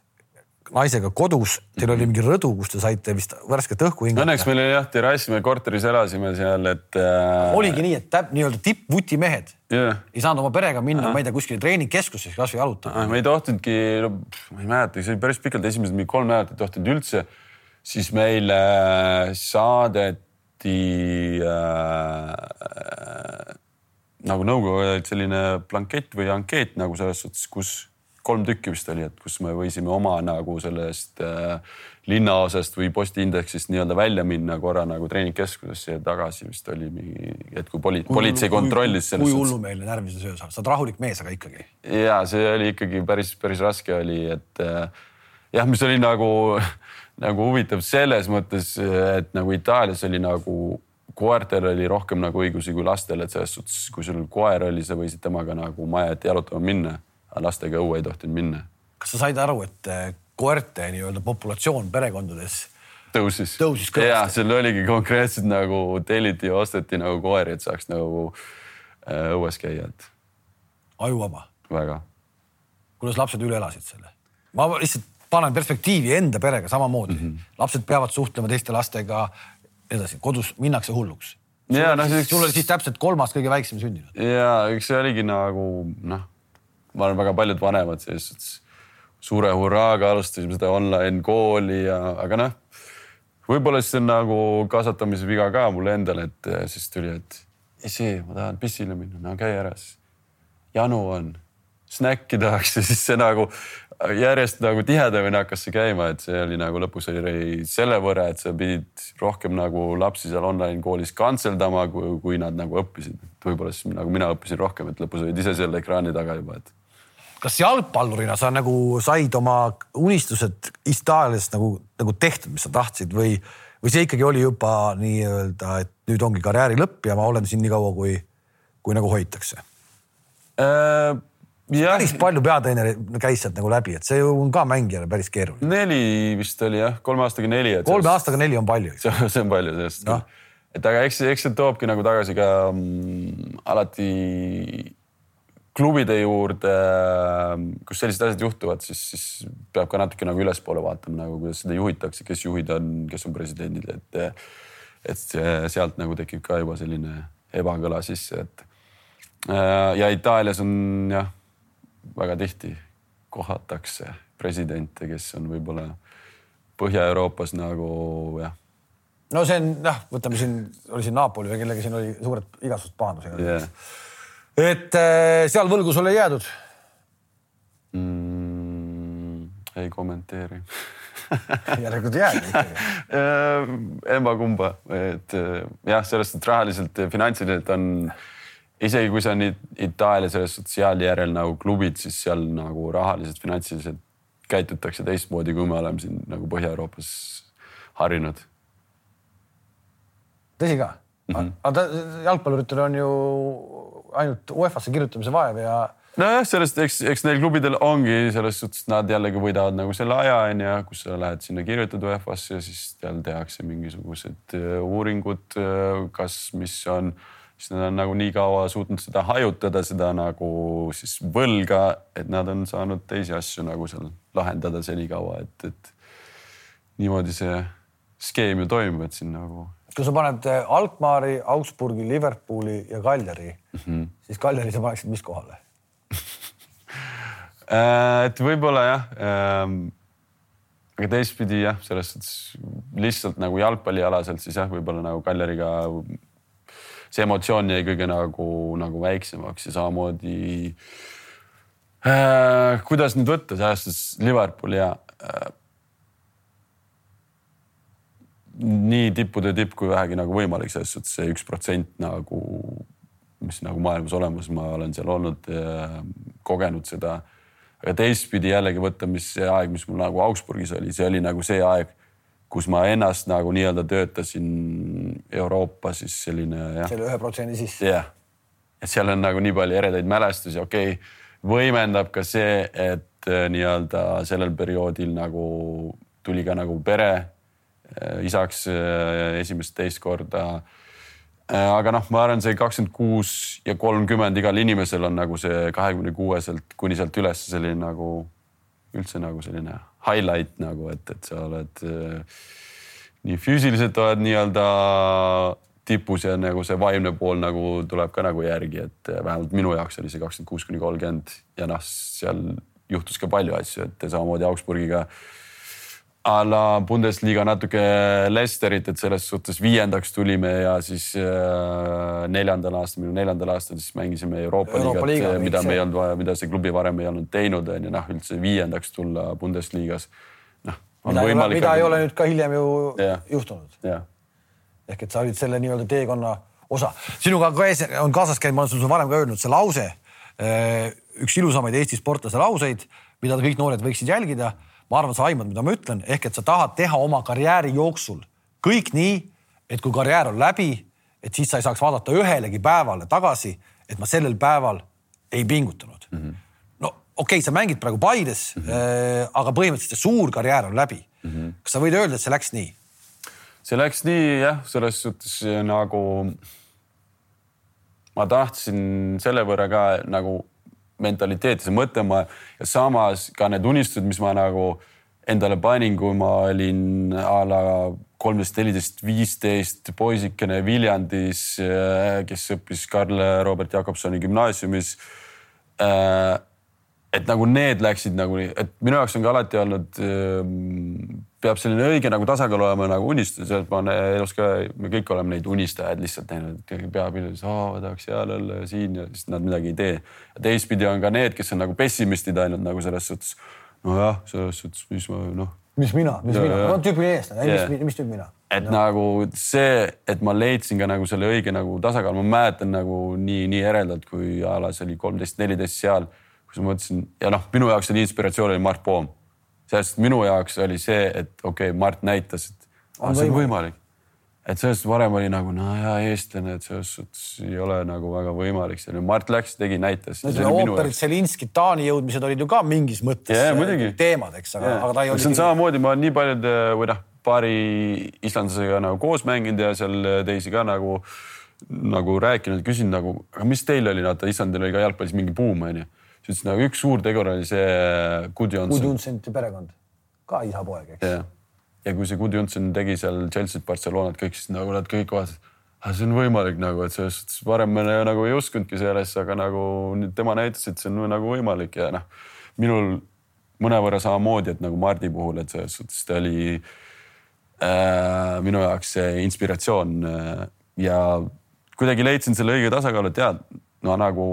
naisega kodus, teil oli mingi rõdu, kus te saite vist värsket õhku hingata. Õnneks meil oli jah terrass, me korteris elasime seal, et äh,. oligi nii, et täp- nii-öelda tippvuti mehed jah, ei saanud oma perega minna, ma ei tea, kuskile treeningkeskusesse kasvõi jalutama. me ei tohtinudki, no ma ei mäleta, see oli päris pikalt, esimesed mingi kolm nädalat ei tohtinud üldse. siis meile saadeti äh, nagu nõukogu selline blankett või ankeet nagu selles suhtes, kus kolm tükki vist oli, et kus me võisime oma nagu sellest äh, linnaosast või postiindeksist nii-öelda välja minna korra nagu treeningkeskusesse ja tagasi vist oli mingi, et kui poli, politsei kontrollis kui hullumeelne närviline söö sa oled, sa oled rahulik mees, aga ikkagi. ja see oli ikkagi päris, päris raske oli, et äh, jah, mis oli nagu, nagu huvitav selles mõttes, et nagu Itaalias oli nagu koertel oli rohkem nagu õigusi kui lastel, et selles suhtes, kui sul koer oli, sa võisid temaga nagu maja ette jalutama minna, aga lastega õue ei tohtinud minna. kas sa said aru, et äh, koerte nii-öelda populatsioon perekondades tõusis, tõusis ja seal oligi konkreetselt nagu telliti ja osteti nagu koeri, et saaks nagu äh, õues käia, et ajuvaba. väga. kuidas lapsed üle elasid selle? ma lihtsalt panen perspektiivi enda perega samamoodi mm. -hmm. lapsed peavad suhtlema teiste lastega, edasi kodus minnakse hulluks. ja noh, siis. sul oli siis täpselt kolmas kõige väiksem sündinud. ja eks see oligi nagu noh, ma arvan, väga paljud vanemad selles suhtes suure hurraaga alustasime seda online kooli ja, aga noh, võib-olla siis on nagu kasvatamise viga ka mulle endale, et siis tuli, et isi, ma tahan pissile minna, no käi ära siis. janu on, snäkki tahaks ja siis see nagu järjest nagu tihedamini hakkas see käima, et see oli nagu lõpus oli selle võrra, et sa pidid rohkem nagu lapsi seal online koolis kantseldama, kui, nad nagu õppisid. võib-olla siis nagu mina õppisin rohkem, et lõpus olid ise seal ekraani taga juba, et. Kas jalgpallurina sa nagu said oma unistused Itaalias nagu, nagu tehtud, mis sa tahtsid või, või see ikkagi oli juba nii-öelda, et nüüd ongi karjääri lõpp ja ma olen siin nii kaua, kui, kui nagu hoitakse äh,? päris palju peatreenereid käis sealt nagu läbi, et see on ka mängijale päris keeruline. neli vist oli jah, kolme aastaga neli. kolme aastaga neli on palju. see on palju sellest no.. et aga eks, eks see toobki nagu tagasi ka mm, alati klubide juurde, kus sellised asjad juhtuvad, siis, siis peab ka natuke nagu ülespoole vaatama nagu, kuidas seda juhitakse, kes juhid on, kes on presidendid, et, et sealt nagu tekib ka juba selline ebakõla sisse, et ja Itaalias on jah väga tihti kohatakse presidente, kes on võib-olla Põhja-Euroopas nagu jah. no see on jah, võtame siin, oli siin Napoli või kellega siin oli suured igasugused pahandused yeah.. Et äh, seal võlgu sulle ei jäädud mm,? ei kommenteeri järelikult jääb ikkagi äh, emba-kumba, et äh, jah, sellest, et rahaliselt, finantsiliselt on isegi kui see on Itaalia selles sotsiaaljärel nagu klubid, siis seal nagu rahaliselt, finantsiliselt käitutakse teistmoodi, kui me oleme siin nagu Põhja-Euroopas harjunud. tõsi ka mm? -hmm. aga jalgpalluritel on ju ainult UEFA-sse kirjutamise vaev ja. nojah, sellest, eks, eks neil klubidel ongi selles suhtes, nad jällegi võidavad nagu selle aja onju, kus sa lähed sinna, kirjutad UEFA-sse ja siis seal tehakse mingisugused äh, uuringud, äh, kas, mis on siis nad on nagu nii kaua suutnud seda hajutada, seda nagu siis võlga, et nad on saanud teisi asju nagu seal lahendada senikaua, et, et niimoodi see skeem ju toimub, et siin nagu. Kui sa paned eh, Alkmaari, Augsburgi, Liverpooli ja Kaljari mm, -hmm. siis Kaljari sa paneksid mis kohale äh, et võib-olla jah ähm, aga teistpidi jah, selles suhtes lihtsalt nagu jalgpallialaselt siis jah, võib-olla nagu Kaljariga see emotsioon jäi kõige nagu, nagu väiksemaks ja samamoodi äh,. kuidas nüüd võtta selles suhtes Liverpool ja äh, nii tippude tipp kui vähegi nagu võimalik, selles suhtes see üks protsent nagu, mis nagu maailmas olemas, ma olen seal olnud ja kogenud seda. aga teistpidi jällegi võtta, mis see aeg, mis mul nagu Augsburgis oli, see oli nagu see aeg kus ma ennast nagu nii-öelda töötasin Euroopa siis selline selle ühe protsendi sisse. jah, et seal on nagu nii palju eredaid mälestusi, okei okay,, võimendab ka see, et äh, nii-öelda sellel perioodil nagu tuli ka nagu pere äh, isaks äh, esimest, teist korda. aga noh, ma arvan, see kakskümmend kuus ja kolmkümmend igal inimesel on nagu see kahekümne kuueselt kuni sealt üles selline nagu üldse nagu selline highlight nagu, et, et sa oled äh, nii füüsiliselt oled nii-öelda tipus ja nagu see vaimne pool nagu tuleb ka nagu järgi, et äh, vähemalt minu jaoks oli see kakskümmend kuus kuni kolmkümmend ja noh, seal juhtus ka palju asju, et samamoodi Augsburgiga a la Bundesliga natuke Lesterit, et selles suhtes viiendaks tulime ja siis äh, neljandal aastal, minu neljandal aastal siis mängisime Euroopa, Euroopa liigat, mida me ei olnud vaja, mida see klubi varem ei olnud teinud, on ju noh, üldse viiendaks tulla Bundesligas. noh. mida, ei ole, mida ei ole nüüd ka hiljem ju yeah. juhtunud yeah.. ehk et sa olid selle nii-öelda teekonna osa. sinuga ka on kaasas käinud, ma olen sulle varem ka öelnud, see lause, äh, üks ilusamaid Eesti sportlase lauseid, mida kõik noored võiksid jälgida ma arvan, sa aimad, mida ma ütlen, ehk et sa tahad teha oma karjääri jooksul kõik nii, et kui karjäär on läbi, et siis sa ei saaks vaadata ühelegi päevale tagasi, et ma sellel päeval ei pingutanud mm. -hmm. no okei okay,, sa mängid praegu Paides mm, -hmm. aga põhimõtteliselt see suur karjäär on läbi mm. -hmm. kas sa võid öelda, et see läks nii? see läks nii jah, selles suhtes nagu ma tahtsin selle võrra ka nagu mentaliteeti mõtlema ja samas ka need unistused, mis ma nagu endale panin, kui ma olin a la kolmteist, neliteist, viisteist poisikene Viljandis, kes õppis Karl Robert Jakobsoni gümnaasiumis äh, et nagu need läksid nagu, et minu jaoks on ka alati olnud, ehm, peab selline õige nagu tasakaal olema nagu unistus, et ma elus ka, me kõik oleme neid unistajaid lihtsalt näinud, et peapillis, ma tahaks seal olla ja siin ja siis nad midagi ei tee. teistpidi on ka need, kes on nagu pessimistid ainult nagu selles suhtes. nojah, selles suhtes, mis ma noh. mis mina, mis ja, mina, no tüüpiline eestlane yeah., mis, mis tüüp mina et no. nagu see, et ma leidsin ka nagu selle õige nagu tasakaalu, ma mäletan nagu nii, nii eredalt, kui a la see oli kolmteist, neliteist seal kus ma mõtlesin ja noh, minu jaoks oli inspiratsioon oli Mart Poom. sellest minu jaoks oli see, et okei okay,, Mart näitas, et on see on võimalik. et sellest varem oli nagu no ja eestlane, et selles suhtes ei ole nagu väga võimalik seal. Mart läks, tegi, näitas. no see ooperid, Zelinski, Taani jõudmised olid ju ka mingis mõttes yeah, muidugi. teemad, eks, aga, aga ta ei olnud. see on samamoodi, ma olen nii paljude või noh, paari islandlasega nagu koos mänginud ja seal teisi ka nagu nagu rääkinud, küsinud nagu, aga mis teil oli, vaata Islandil oli ka jalgpallis mingi buum onju siis ütles nagu üks suur tegur oli see Gudjonsson. Gudjonssonite perekond, ka isa-poeg, eks. jah, ja kui see Gudjonsson tegi seal Chelsea't, Barcelonat, kõik siis nagu nad kõik vaatasid, see on võimalik nagu, et selles suhtes varem me nagu ei uskunudki sellesse, aga nagu nüüd tema näitas, et see on nagu võimalik ja noh, minul mõnevõrra samamoodi, et nagu Mardi puhul, et selles suhtes ta oli äh, minu jaoks see inspiratsioon äh, ja kuidagi leidsin selle õige tasakaalu, et jaa, no nagu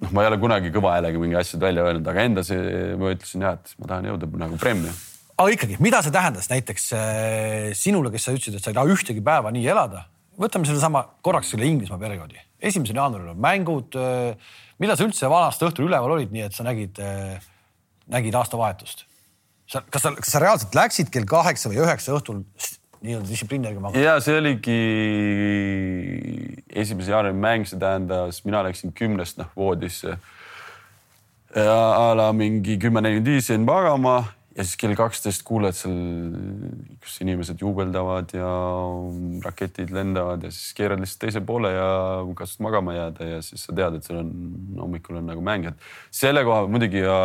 noh, ma ei ole kunagi kõva häälega mingi asjad välja öelnud, aga enda see, ma ütlesin jah, et ma tahan jõuda nagu Premi. aga ikkagi, mida see tähendas näiteks äh, sinule, kes sa ütlesid, et sa ei taha ühtegi päeva nii elada? võtame sellesama korraks selle Inglismaa perioodi. esimesel jaanuaril on mängud. Äh, millal sa üldse vanast õhtul üleval olid, nii et sa nägid, äh, nägid aastavahetust? sa, kas sa, kas sa reaalselt läksid kell kaheksa või üheksa õhtul nii-öelda distsipliini järgi magada? ja see oligi esimese jaanuari mäng, see tähendas, mina läksin kümnest noh voodisse. a la mingi kümme nelikümmend viis jäin magama ja siis kell kaksteist kuuled seal, kus inimesed juubeldavad ja raketid lendavad ja siis keerad lihtsalt teise poole ja katsud magama jääda ja siis sa tead, et seal on hommikul on nagu mäng, et selle koha muidugi ja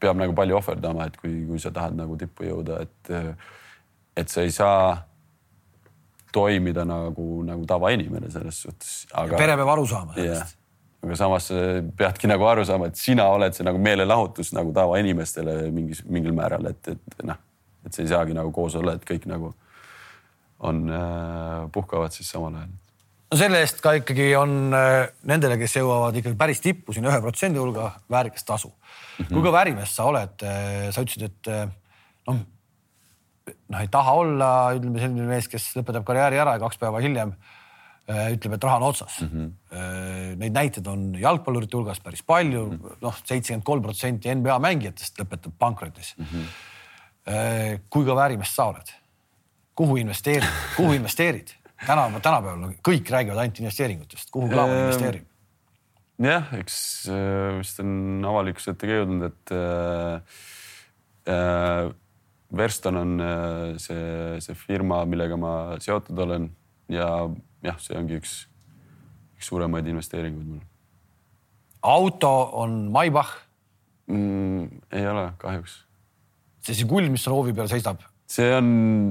peab nagu palju ohverdama, et kui, kui sa tahad nagu tippu jõuda, et et sa ei saa toimida nagu, nagu tavainimene selles suhtes. pere peab aru saama sellest. aga samas peadki nagu aru saama, et sina oled see nagu meelelahutus nagu tavainimestele mingis, mingil määral, et, et noh, et sa ei saagi nagu koos olla, et kõik nagu on äh,, puhkavad siis samal ajal no selle eest ka ikkagi on äh, nendele, kes jõuavad ikkagi päris tippu siin ühe protsendi hulga väärikas tasu mm. -hmm. kui kõva ärimees sa oled, äh, sa ütlesid, et äh, noh noh, ei taha olla, ütleme selline mees, kes lõpetab karjääri ära ja kaks päeva hiljem äh, ütleb, et raha on otsas mm. -hmm. Neid näiteid on jalgpallurite hulgas päris palju mm -hmm., noh, seitsekümmend kolm protsenti NBA mängijatest lõpetab pankrotis mm. -hmm. kui kõva ärimees sa oled? kuhu investeerid, kuhu investeerid? täna, tänapäeval kõik räägivad ainult investeeringutest, kuhu Klaavan ehm, investeerib? jah, eks vist on avalikkuse ette ka jõudnud, et äh, äh, Verston on äh, see, see firma, millega ma seotud olen ja jah, see ongi üks, üks suuremaid investeeringuid mul. auto on Maybach mm,? ei ole kahjuks. see Žigul, mis roovi peal seisab, see on,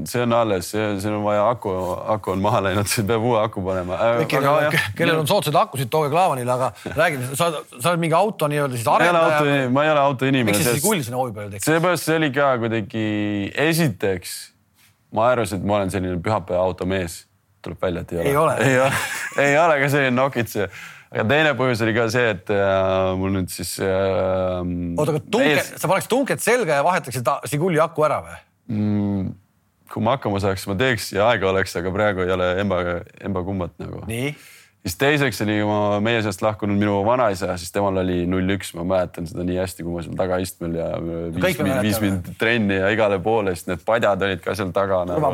see on alles, see, siin on vaja aku, aku on maha läinud, see peab uue aku panema. kellel, on soodsaid akusid, tooge Klaavanile, aga räägime, sa, sa oled mingi auto nii-öelda siis arendaja. ma ei ole auto inimene. miks see kull sinna hoovi peale tekkis? seepärast see oli ka kuidagi, esiteks ma arvasin, et ma olen selline pühapäeva automees. tuleb välja, et ei ole. ei ole, ei ole ka selline nokitseja aga teine põhjus oli ka see, et äh, mul nüüd siis äh,. oota, aga tunke ees..., sa paneks tunket selga ja vahetaksid Žiguli aku ära või? Mm,. kui ma hakkama saaks, ma teeks ja aega oleks, aga praegu ei ole emba, emba kummat nagu. siis teiseks oli ma meie seast lahkunud minu vanaisa, siis temal oli null üks, ma mäletan seda nii hästi, kui ma seal tagaistmel ja viis, viis mind trenni ja igale poole, sest need padjad olid ka seal taga nagu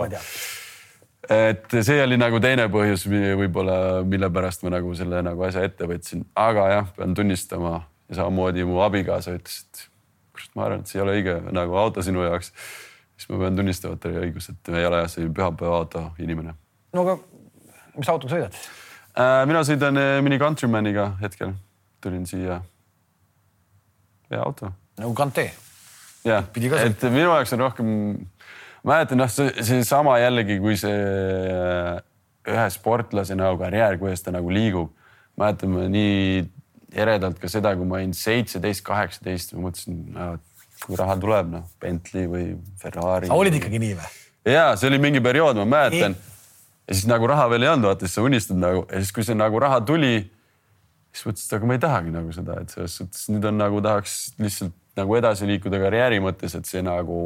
et see oli nagu teine põhjus võib-olla, mille pärast ma nagu selle nagu asja ette võtsin, aga jah, pean tunnistama, ja samamoodi mu abikaasa ütles, et kurat, ma arvan, et see ei ole õige nagu auto sinu jaoks. Siis ma pean tunnistama, et tal oli õigus, et ei ole jah, see pühapäeva auto inimene. no aga mis autoga sõidad äh,? mina sõidan äh, Mini Countrymaniga hetkel, tulin siia. hea auto. nagu Kante. jah, et minu jaoks on rohkem, mäletan noh, see seesama jällegi, kui see äh, ühe sportlase nagu karjäär, kuidas ta nagu liigub. mäletan ma nii eredalt ka seda, kui ma olin seitseteist, kaheksateist, ma mõtlesin, kui raha tuleb, noh, Bentley või Ferrari. sa olid ikkagi nii või? ja see oli mingi periood, ma mäletan. ja siis nagu raha veel ei olnud, vaata siis sa unistad nagu ja siis, kui see nagu raha tuli, siis mõtlesin, et aga ma ei tahagi nagu seda, et selles suhtes nüüd on nagu tahaks lihtsalt nagu edasi liikuda karjääri mõttes, et see nagu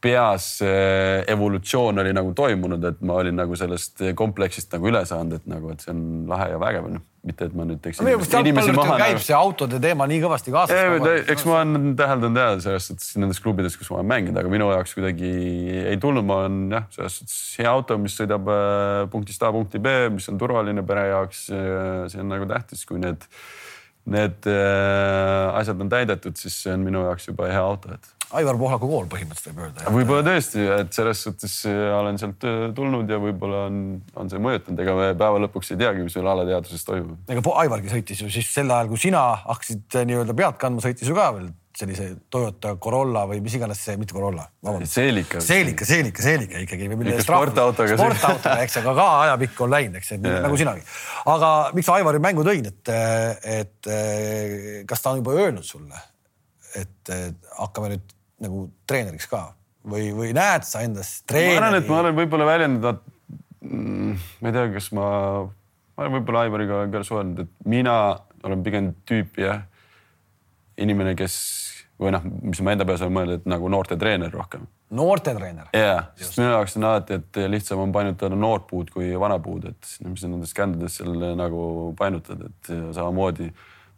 peas evolutsioon oli nagu toimunud, et ma olin nagu sellest kompleksist nagu üle saanud, et nagu, et see on lahe ja vägev, noh mitte, et ma nüüd teeks käib see autode teema nii kõvasti kaasas. eks ma olen täheldanud ja selles suhtes nendes klubides, kus ma olen mänginud, aga minu jaoks kuidagi ei tulnud, ma olen jah, selles suhtes hea auto, mis sõidab äh, punktist A punkti B, mis on turvaline pere jaoks. see on nagu tähtis, kui need, need äh, asjad on täidetud, siis see on minu jaoks juba hea auto, et Aivar Pohlaku kool põhimõtteliselt võib öelda. võib-olla tõesti, et selles suhtes äh, olen sealt äh, tulnud ja võib-olla on, on see mõjutanud, ega me päeva lõpuks ei teagi, mis meil alateadvuses toimub. ega Aivargi sõitis ju siis sel ajal, kui sina hakkasid äh, nii-öelda pead kandma, sõitis ju ka veel sellise Toyota Corolla või mis iganes see, mitte Corolla. Seelika. Seelika, Seelika, Seelika ikkagi. sportautoga. sportautoga, eks, aga ka ajapikku on läinud, eks, nagu sinagi. aga miks sa Aivari mängu tõid, et, et kas ta on juba öelnud sulle, et hakkame nüüd nagu treeneriks ka või, või näed sa endas treeneri? ma arvan, et ma olen võib-olla väljendanud, mm, ma ei tea, kas ma, ma olen võib-olla Aivariga ka suhelnud, et mina olen pigem tüüp jah, inimene, kes või noh, mis ma enda peas olen mõelnud, et nagu noortetreener rohkem. noortetreener? jaa, sest minu jaoks on alati, et lihtsam on painutada noort puud kui vana puud, et mis sa nendes kändudes seal nagu painutad, et samamoodi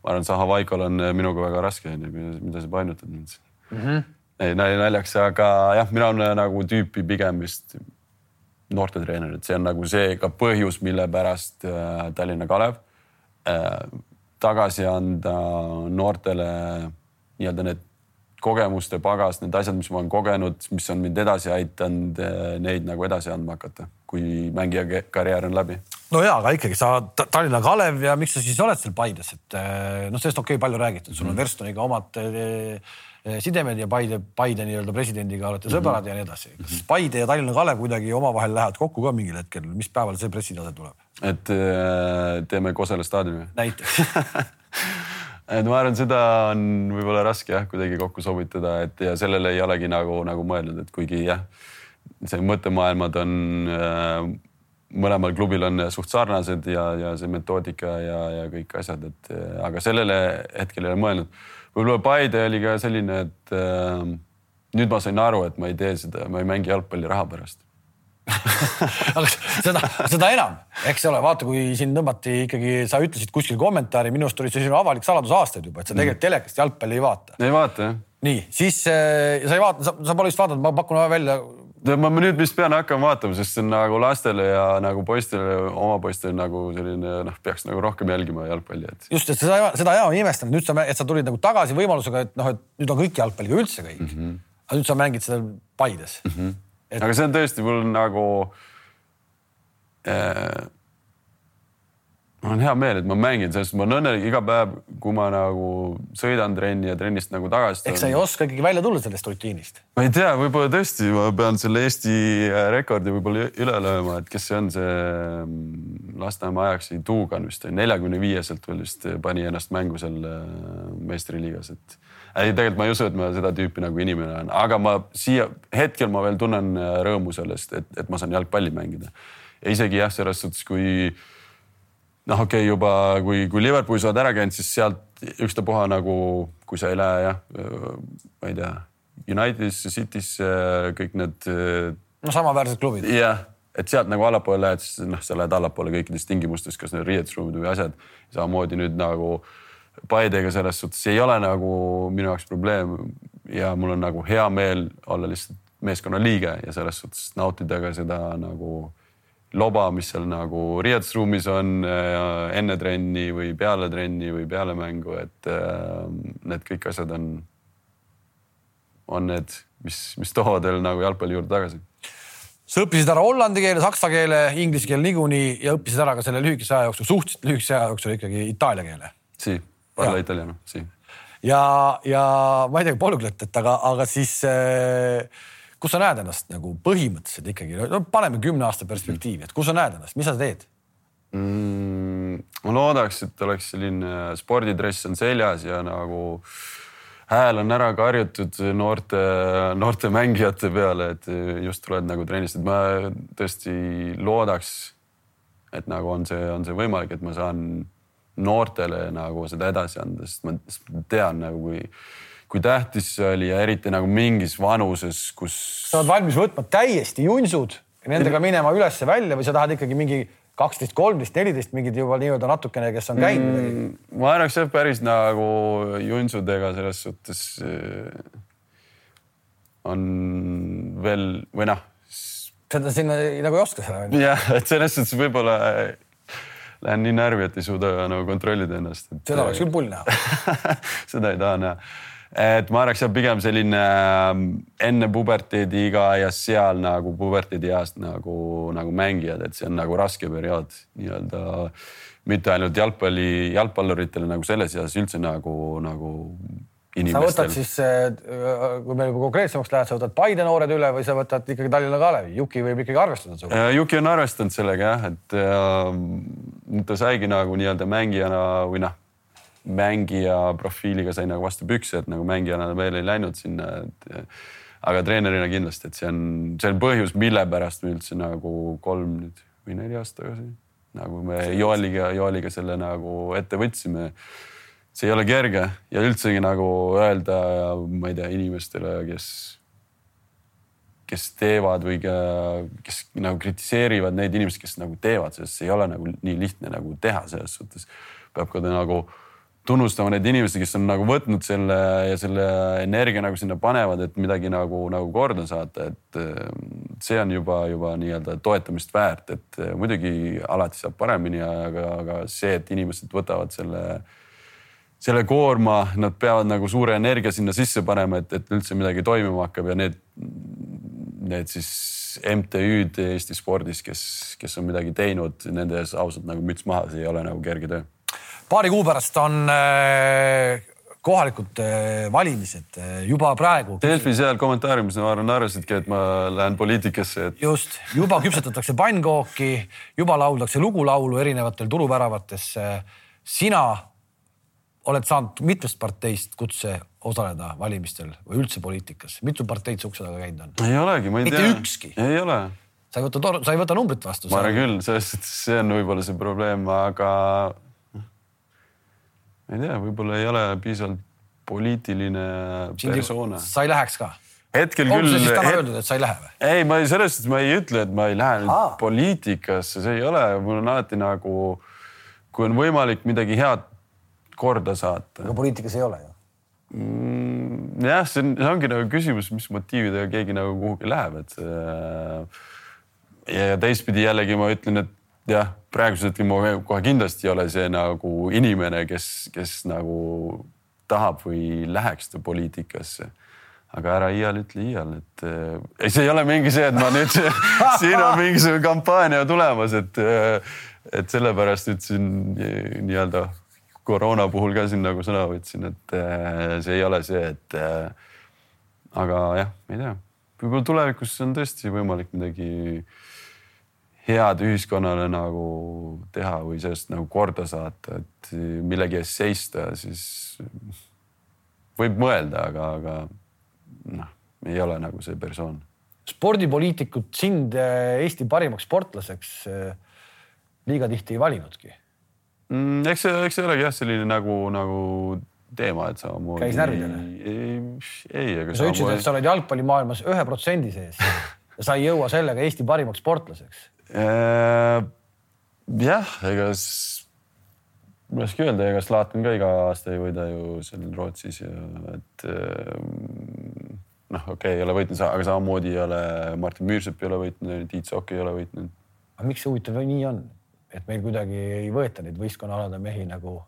ma arvan, Zaha Vaikol on minuga väga raske, mida sa painutad mind mm. -hmm ei nali naljaks, aga jah, mina olen nagu tüüpi pigem vist noortetreener, et see on nagu see ka põhjus, mille pärast äh, Tallinna Kalev äh, tagasi anda noortele nii-öelda need kogemuste pagas, need asjad, mis ma olen kogenud, mis on mind edasi aidanud, äh, neid nagu edasi andma hakata, kui mängija karjäär on läbi. no ja, aga ikkagi sa Tallinna Kalev ja miks sa siis oled seal Paides, et noh, sellest okei okay, palju räägitud, sul on mm -hmm. Verstoniga omad Eh, sidemed ja Paide, Paide nii-öelda presidendiga olete mhm. sõbrad mm -hmm. ja nii edasi. kas Paide ja Tallinna Kalev kuidagi omavahel lähevad kokku ka mingil hetkel, mis päeval see pressiteade tuleb? Et äh, teeme Kosele staadioni? näiteks. Et ma arvan, seda on võib-olla raske jah, kuidagi kokku sobitada, et ja sellele ei olegi nagu, nagu mõelnud, et kuigi jah, see mõttemaailmad on äh, mõlemal klubil on suht sarnased ja, ja see metoodika ja, ja kõik asjad, et aga sellele hetkel ei ole mõelnud. Võib-olla Paide oli ka selline, et äh, nüüd ma sain aru, et ma ei tee seda, ma ei mängi jalgpalli raha pärast aga seda, seda enam, eks ole, vaata, kui siin tõmmati ikkagi, sa ütlesid kuskil kommentaari, minu arust oli see sinu avalik saladus aastaid juba, et sa tegelikult mm. telekast jalgpalli ei vaata. ei vaata jah. nii, siis äh, sa ei vaata, sa pole vist vaadanud, ma pakun välja ma nüüd vist pean hakkama vaatama, sest see on nagu lastele ja nagu poistele, oma poistele nagu selline noh, peaks nagu rohkem jälgima jalgpalli, et. just, et seda, seda ja ma imestan, nüüd sa, et sa tulid nagu tagasi võimalusega, et noh, et nüüd on kõik jalgpalliga üldse kõik mm. -hmm. aga nüüd sa mängid seda Paides mm. -hmm. Et... aga see on tõesti mul nagu äh, mul on hea meel, et ma mängin, sest ma olen õnnelik iga päev, kui ma nagu sõidan trenni ja trennist nagu tagasi. eks sa ei oska ikkagi välja tulla sellest rutiinist? ma ei tea, võib-olla tõesti, ma pean selle Eesti rekordi võib-olla üle lööma, et kes see on, see mm, Lasnamäe Ajaxi Tuugan vist neljakümne viieselt veel vist pani ennast mängu seal äh, meistriliigas, et ei, tegelikult ma ei usu, et ma seda tüüpi nagu inimene olen, aga ma siia hetkel ma veel tunnen äh, rõõmu sellest, et, et ma saan jalgpalli mängida. ja isegi jah, selles suhtes, kui noh, okei okay,, juba kui, kui Liverpoolis oled ära käinud, siis sealt ükstapuha nagu, kui sa ei lähe jah, ma ei tea, Unitedisse, City'sse, kõik need. no samaväärsed klubid. jah, et sealt nagu allapoole lähed, siis noh, sa lähed allapoole kõikides tingimustes, kas need riietusruumid või asjad. samamoodi nüüd nagu Paidega selles suhtes ei ole nagu minu jaoks probleem ja mul on nagu hea meel olla lihtsalt meeskonna liige ja selles suhtes nautida ka seda nagu loba, mis seal nagu riietusruumis on äh, enne trenni või peale trenni või peale mängu, et äh, need kõik asjad on, on need, mis, mis toovad veel nagu jalgpalli juurde tagasi. sa õppisid ära hollandi keele, saksa keele, inglise keele niikuinii ja õppisid ära ka selle lühikese aja jooksul, suhteliselt lühikese aja jooksul ikkagi itaalia keele. Parla italiano, si. ja, ja ma ei tea, polüglott, et aga, aga siis äh, kus sa näed ennast nagu põhimõtteliselt ikkagi, no paneme kümne aasta perspektiivi, et kus sa näed ennast, mis sa teed mm,? ma loodaks, et oleks selline spordidress on seljas ja nagu hääl on ära karjutud noorte, noorte mängijate peale, et just tuled nagu trennist, et ma tõesti loodaks, et nagu on see, on see võimalik, et ma saan noortele nagu seda edasi anda, sest ma tean nagu kui kui tähtis see oli ja eriti nagu mingis vanuses, kus. sa oled valmis võtma täiesti junsud, nendega minema ülesse välja või sa tahad ikkagi mingi kaksteist, kolmteist, neliteist mingid juba nii-öelda natukene, kes on käinud mm,? ma arvaks jah, päris nagu junsudega selles suhtes äh, on veel või noh. seda sinna nagu ei oska seda. jah, et selles suhtes võib-olla lähen nii närvi, et ei suuda nagu kontrollida ennast. seda oleks küll pull näha seda ei taha näha et ma arvaks, et pigem selline ähm, enne puberteediiga ja seal nagu puberteedieast nagu, nagu mängijad, et see on nagu raske periood nii-öelda mitte ainult jalgpalli, jalgpalluritele nagu selles eas üldse nagu, nagu inimestel. sa võtad siis, äh, kui me juba konkreetsemaks lähed, sa võtad Paide noored üle või sa võtad ikkagi Tallinna Kalevi, Juki võib ikkagi arvestada sinuga? Äh, Juki on arvestanud sellega jah, et äh, ta saigi nagu nii-öelda mängijana või noh mängija profiiliga sai nagu vastu pükse, et nagu mängijana veel ei läinud sinna, et aga treenerina kindlasti, et see on, see on põhjus, mille pärast me üldse nagu kolm nüüd või neli aastat tagasi nagu me Joeliga, Joeliga selle nagu ette võtsime. See ei ole kerge ja üldsegi nagu öelda, ma ei tea, inimestele, kes, kes teevad või kes nagu kritiseerivad neid inimesi, kes nagu teevad, sest see ei ole nagu nii lihtne nagu teha selles suhtes. peab ka nagu tunnustama neid inimesi, kes on nagu võtnud selle ja selle energia nagu sinna panevad, et midagi nagu, nagu korda saata, et see on juba, juba nii-öelda toetamist väärt, et muidugi alati saab paremini, aga, aga see, et inimesed võtavad selle, selle koorma, nad peavad nagu suure energia sinna sisse panema, et, et üldse midagi toimuma hakkab ja need, need siis MTÜ-d Eesti spordis, kes, kes on midagi teinud, nende ees ausalt nagu müts maha, see ei ole nagu kerge töö paari kuu pärast on äh, kohalikud äh, valimised äh, juba praegu. Delfi seal kommentaariumis ma arvan arvasidki, et ma lähen poliitikasse et.... just, juba küpsetatakse pannkooki, juba lauldakse lugulaulu erinevatel turuväravates. sina oled saanud mitmest parteist kutse osaleda valimistel või üldse poliitikas, mitu parteid su ukse taga käinud on? ei olegi, ma ei Mitte tea. mitte ükski. ei ole. sa ei võta, sa ei võta numbrit vastu. ma arvan küll, selles suhtes see on võib-olla see probleem, aga ma ei tea, võib-olla ei ole piisavalt poliitiline persona. sa ei läheks ka? hetkel küll. on see siis täna het... öeldud, et sa ei lähe või? ei, ma ei, selles suhtes ma ei ütle, et ma ei lähe nüüd poliitikasse, see ei ole, mul on alati nagu, kui on võimalik midagi head korda saata. aga poliitikas ei ole ju mm,. jah, see on, see ongi nagu küsimus, mis motiividega keegi nagu kuhugi läheb, et ja teistpidi jällegi ma ütlen, et jah, praegusel hetkel ma kohe kindlasti ei ole see nagu inimene, kes, kes nagu tahab või läheks poliitikasse. aga ära iial ütle iial, et äh, see ei ole mingi see, et ma nüüd siin on mingisugune kampaania tulemas, et, äh, et sellepärast ütlesin nii-öelda koroona puhul ka siin nagu sõna võtsin, et äh, see ei ole see, et äh, aga jah, ei tea, võib-olla tulevikus on tõesti võimalik midagi äh, head ühiskonnale nagu teha või sellest nagu korda saata, et millegi eest seista, siis võib mõelda, aga, aga noh, ei ole nagu see persoon. spordipoliitikud sind eh, Eesti parimaks sportlaseks liiga tihti ei valinudki mm,. eks see, eks see olegi jah, selline nagu, nagu teema, et samamoodi. käis närvidele? ei, ei, aga. sa ütlesid, et sa oled jalgpallimaailmas ühe protsendi sees ja sa ei jõua sellega Eesti parimaks sportlaseks Äh, jah, ega ma ei oska öelda, ega Zlatan ka iga aasta ei võida ju seal Rootsis ja et äh, noh, okei okay,, ei ole võitnud, aga samamoodi ei ole Martin Müürsepp ei ole võitnud, Tiit Sokk ei ole võitnud. aga miks see huvitav nii on, et meil kuidagi ei võeta neid võistkonnaalade mehi nagu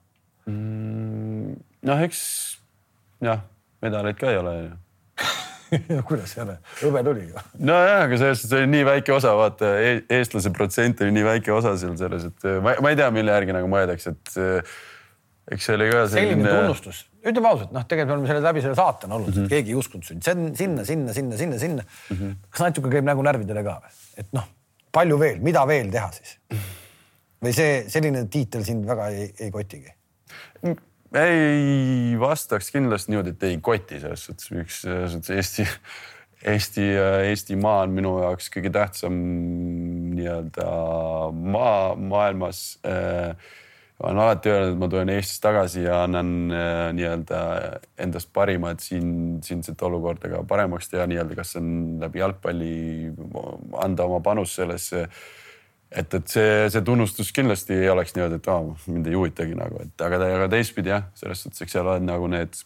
mm,? noh, eks jah, medaleid ka ei ole ju kuidas ei ole, hõbe tuli ju. nojah, aga selles suhtes oli nii väike osa, vaata e eestlase protsent oli nii väike osa seal selles, et ma, ma ei tea, mille järgi nagu mõeldakse, et eks see oli ka selline. selline tunnustus, ütleme ausalt, noh, tegelikult me oleme selle läbi selle saatena olnud mm, -hmm. keegi ei uskunud sind, see on sinna, sinna, sinna, sinna, sinna mm. -hmm. kas natuke käib nagu närvidele ka või, et noh, palju veel, mida veel teha siis? või see selline tiitel sind väga ei, ei kotigi? ei vastaks kindlasti niimoodi, et ei koti selles suhtes, üks selles suhtes Eesti, Eesti, Eestimaa on minu jaoks kõige tähtsam nii-öelda maa maailmas äh, olen alati öelnud, et ma tulen Eestist tagasi ja annan äh, nii-öelda endast parima, et siin, siinset olukorda ka paremaks teha, nii-öelda, kas on läbi jalgpalli, anda oma panus sellesse. Et, et see, see tunnustus kindlasti ei oleks niimoodi, et oh, mind ei huvitagi nagu, et aga, aga teistpidi jah, selles suhtes, eks seal on nagu need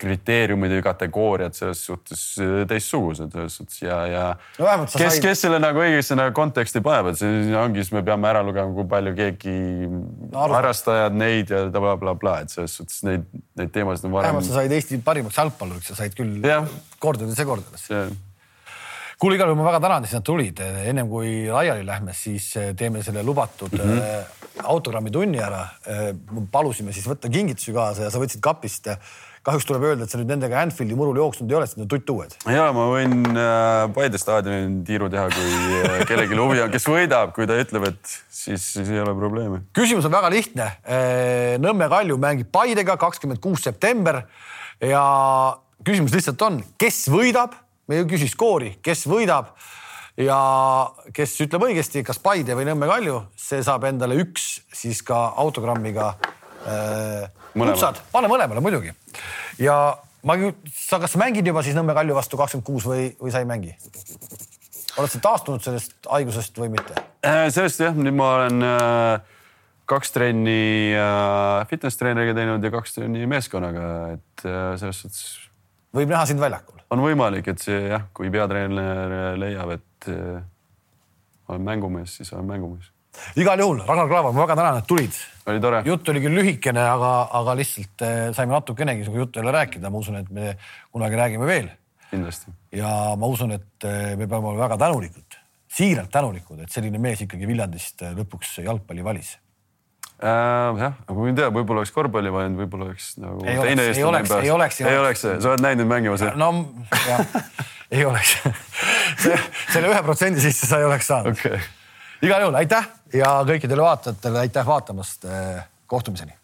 kriteeriumid või kategooriad selles suhtes teistsugused selles suhtes ja, ja no, kes said..., kes selle nagu õigesse nagu konteksti paneb, et see ongi, siis me peame ära lugema, kui palju keegi no, harrastajad neid ja blablabla bla, bla, et selles suhtes neid, neid teemasid on varem. vähemalt sa said Eesti parimaks jalgpalluriks, sa said küll ja. kordades ja kordades kuule, igal juhul ma väga tänan, et sa tulid. ennem kui laiali lähme, siis äh, teeme selle lubatud mm -hmm. autogrammi tunni ära. palusime siis võtta kingitusi kaasa ja sa võtsid kapist kahjuks tuleb öelda, et sa nüüd nendega Anfieldi murul jooksnud ei ole, sest need on tuttuued. ja ma võin äh, Paide staadionil tiiru teha, kui äh, kellelgi huvi on, kes võidab, kui ta ütleb, et siis, siis ei ole probleemi. küsimus on väga lihtne. Äh, Nõmme Kalju mängib Paidega kakskümmend kuus september ja küsimus lihtsalt on, kes võidab, me ei küsi skoori, kes võidab ja kes ütleb õigesti, kas Paide või Nõmme Kalju, see saab endale üks siis ka autogrammiga äh, kutsad, pane mõlemale muidugi. ja ma, sa, kas sa mängid juba siis Nõmme Kalju vastu kakskümmend kuus või, või sa ei mängi? oled sa taastunud sellest haigusest või mitte? Äh, sellest jah, nüüd ma olen äh, kaks trenni äh, fitness treeneriga teinud ja kaks trenni meeskonnaga, et äh, selles suhtes. võib näha sind väljakul? On võimalik, et see jah, kui peatreener leiab, et äh, olen mängumees, siis olen mängumees igal juhul, Ragnar Klavan, ma väga tänan, et tulid. oli tore. jutt oli küll lühikene, aga, aga lihtsalt eh, saime natukenegi sinuga juttu jälle rääkida, ma usun, et me kunagi räägime veel. kindlasti. ja ma usun, et me peame olema väga tänulikud, siiralt tänulikud, et selline mees ikkagi Viljandist lõpuks jalgpalli valis äh,. jah, aga ma ei tea, võib-olla oleks korvpalli valinud, võib-olla oleks nagu ei teine oleks, ei oleks, ei oleks, ei oleks, sa oled näinud mängimas? no jah, ei oleks selle ühe protsendi sisse sa ei oleks saanud okay.. igal juhul aitäh ja kõikidele vaatajatele aitäh vaatamast. kohtumiseni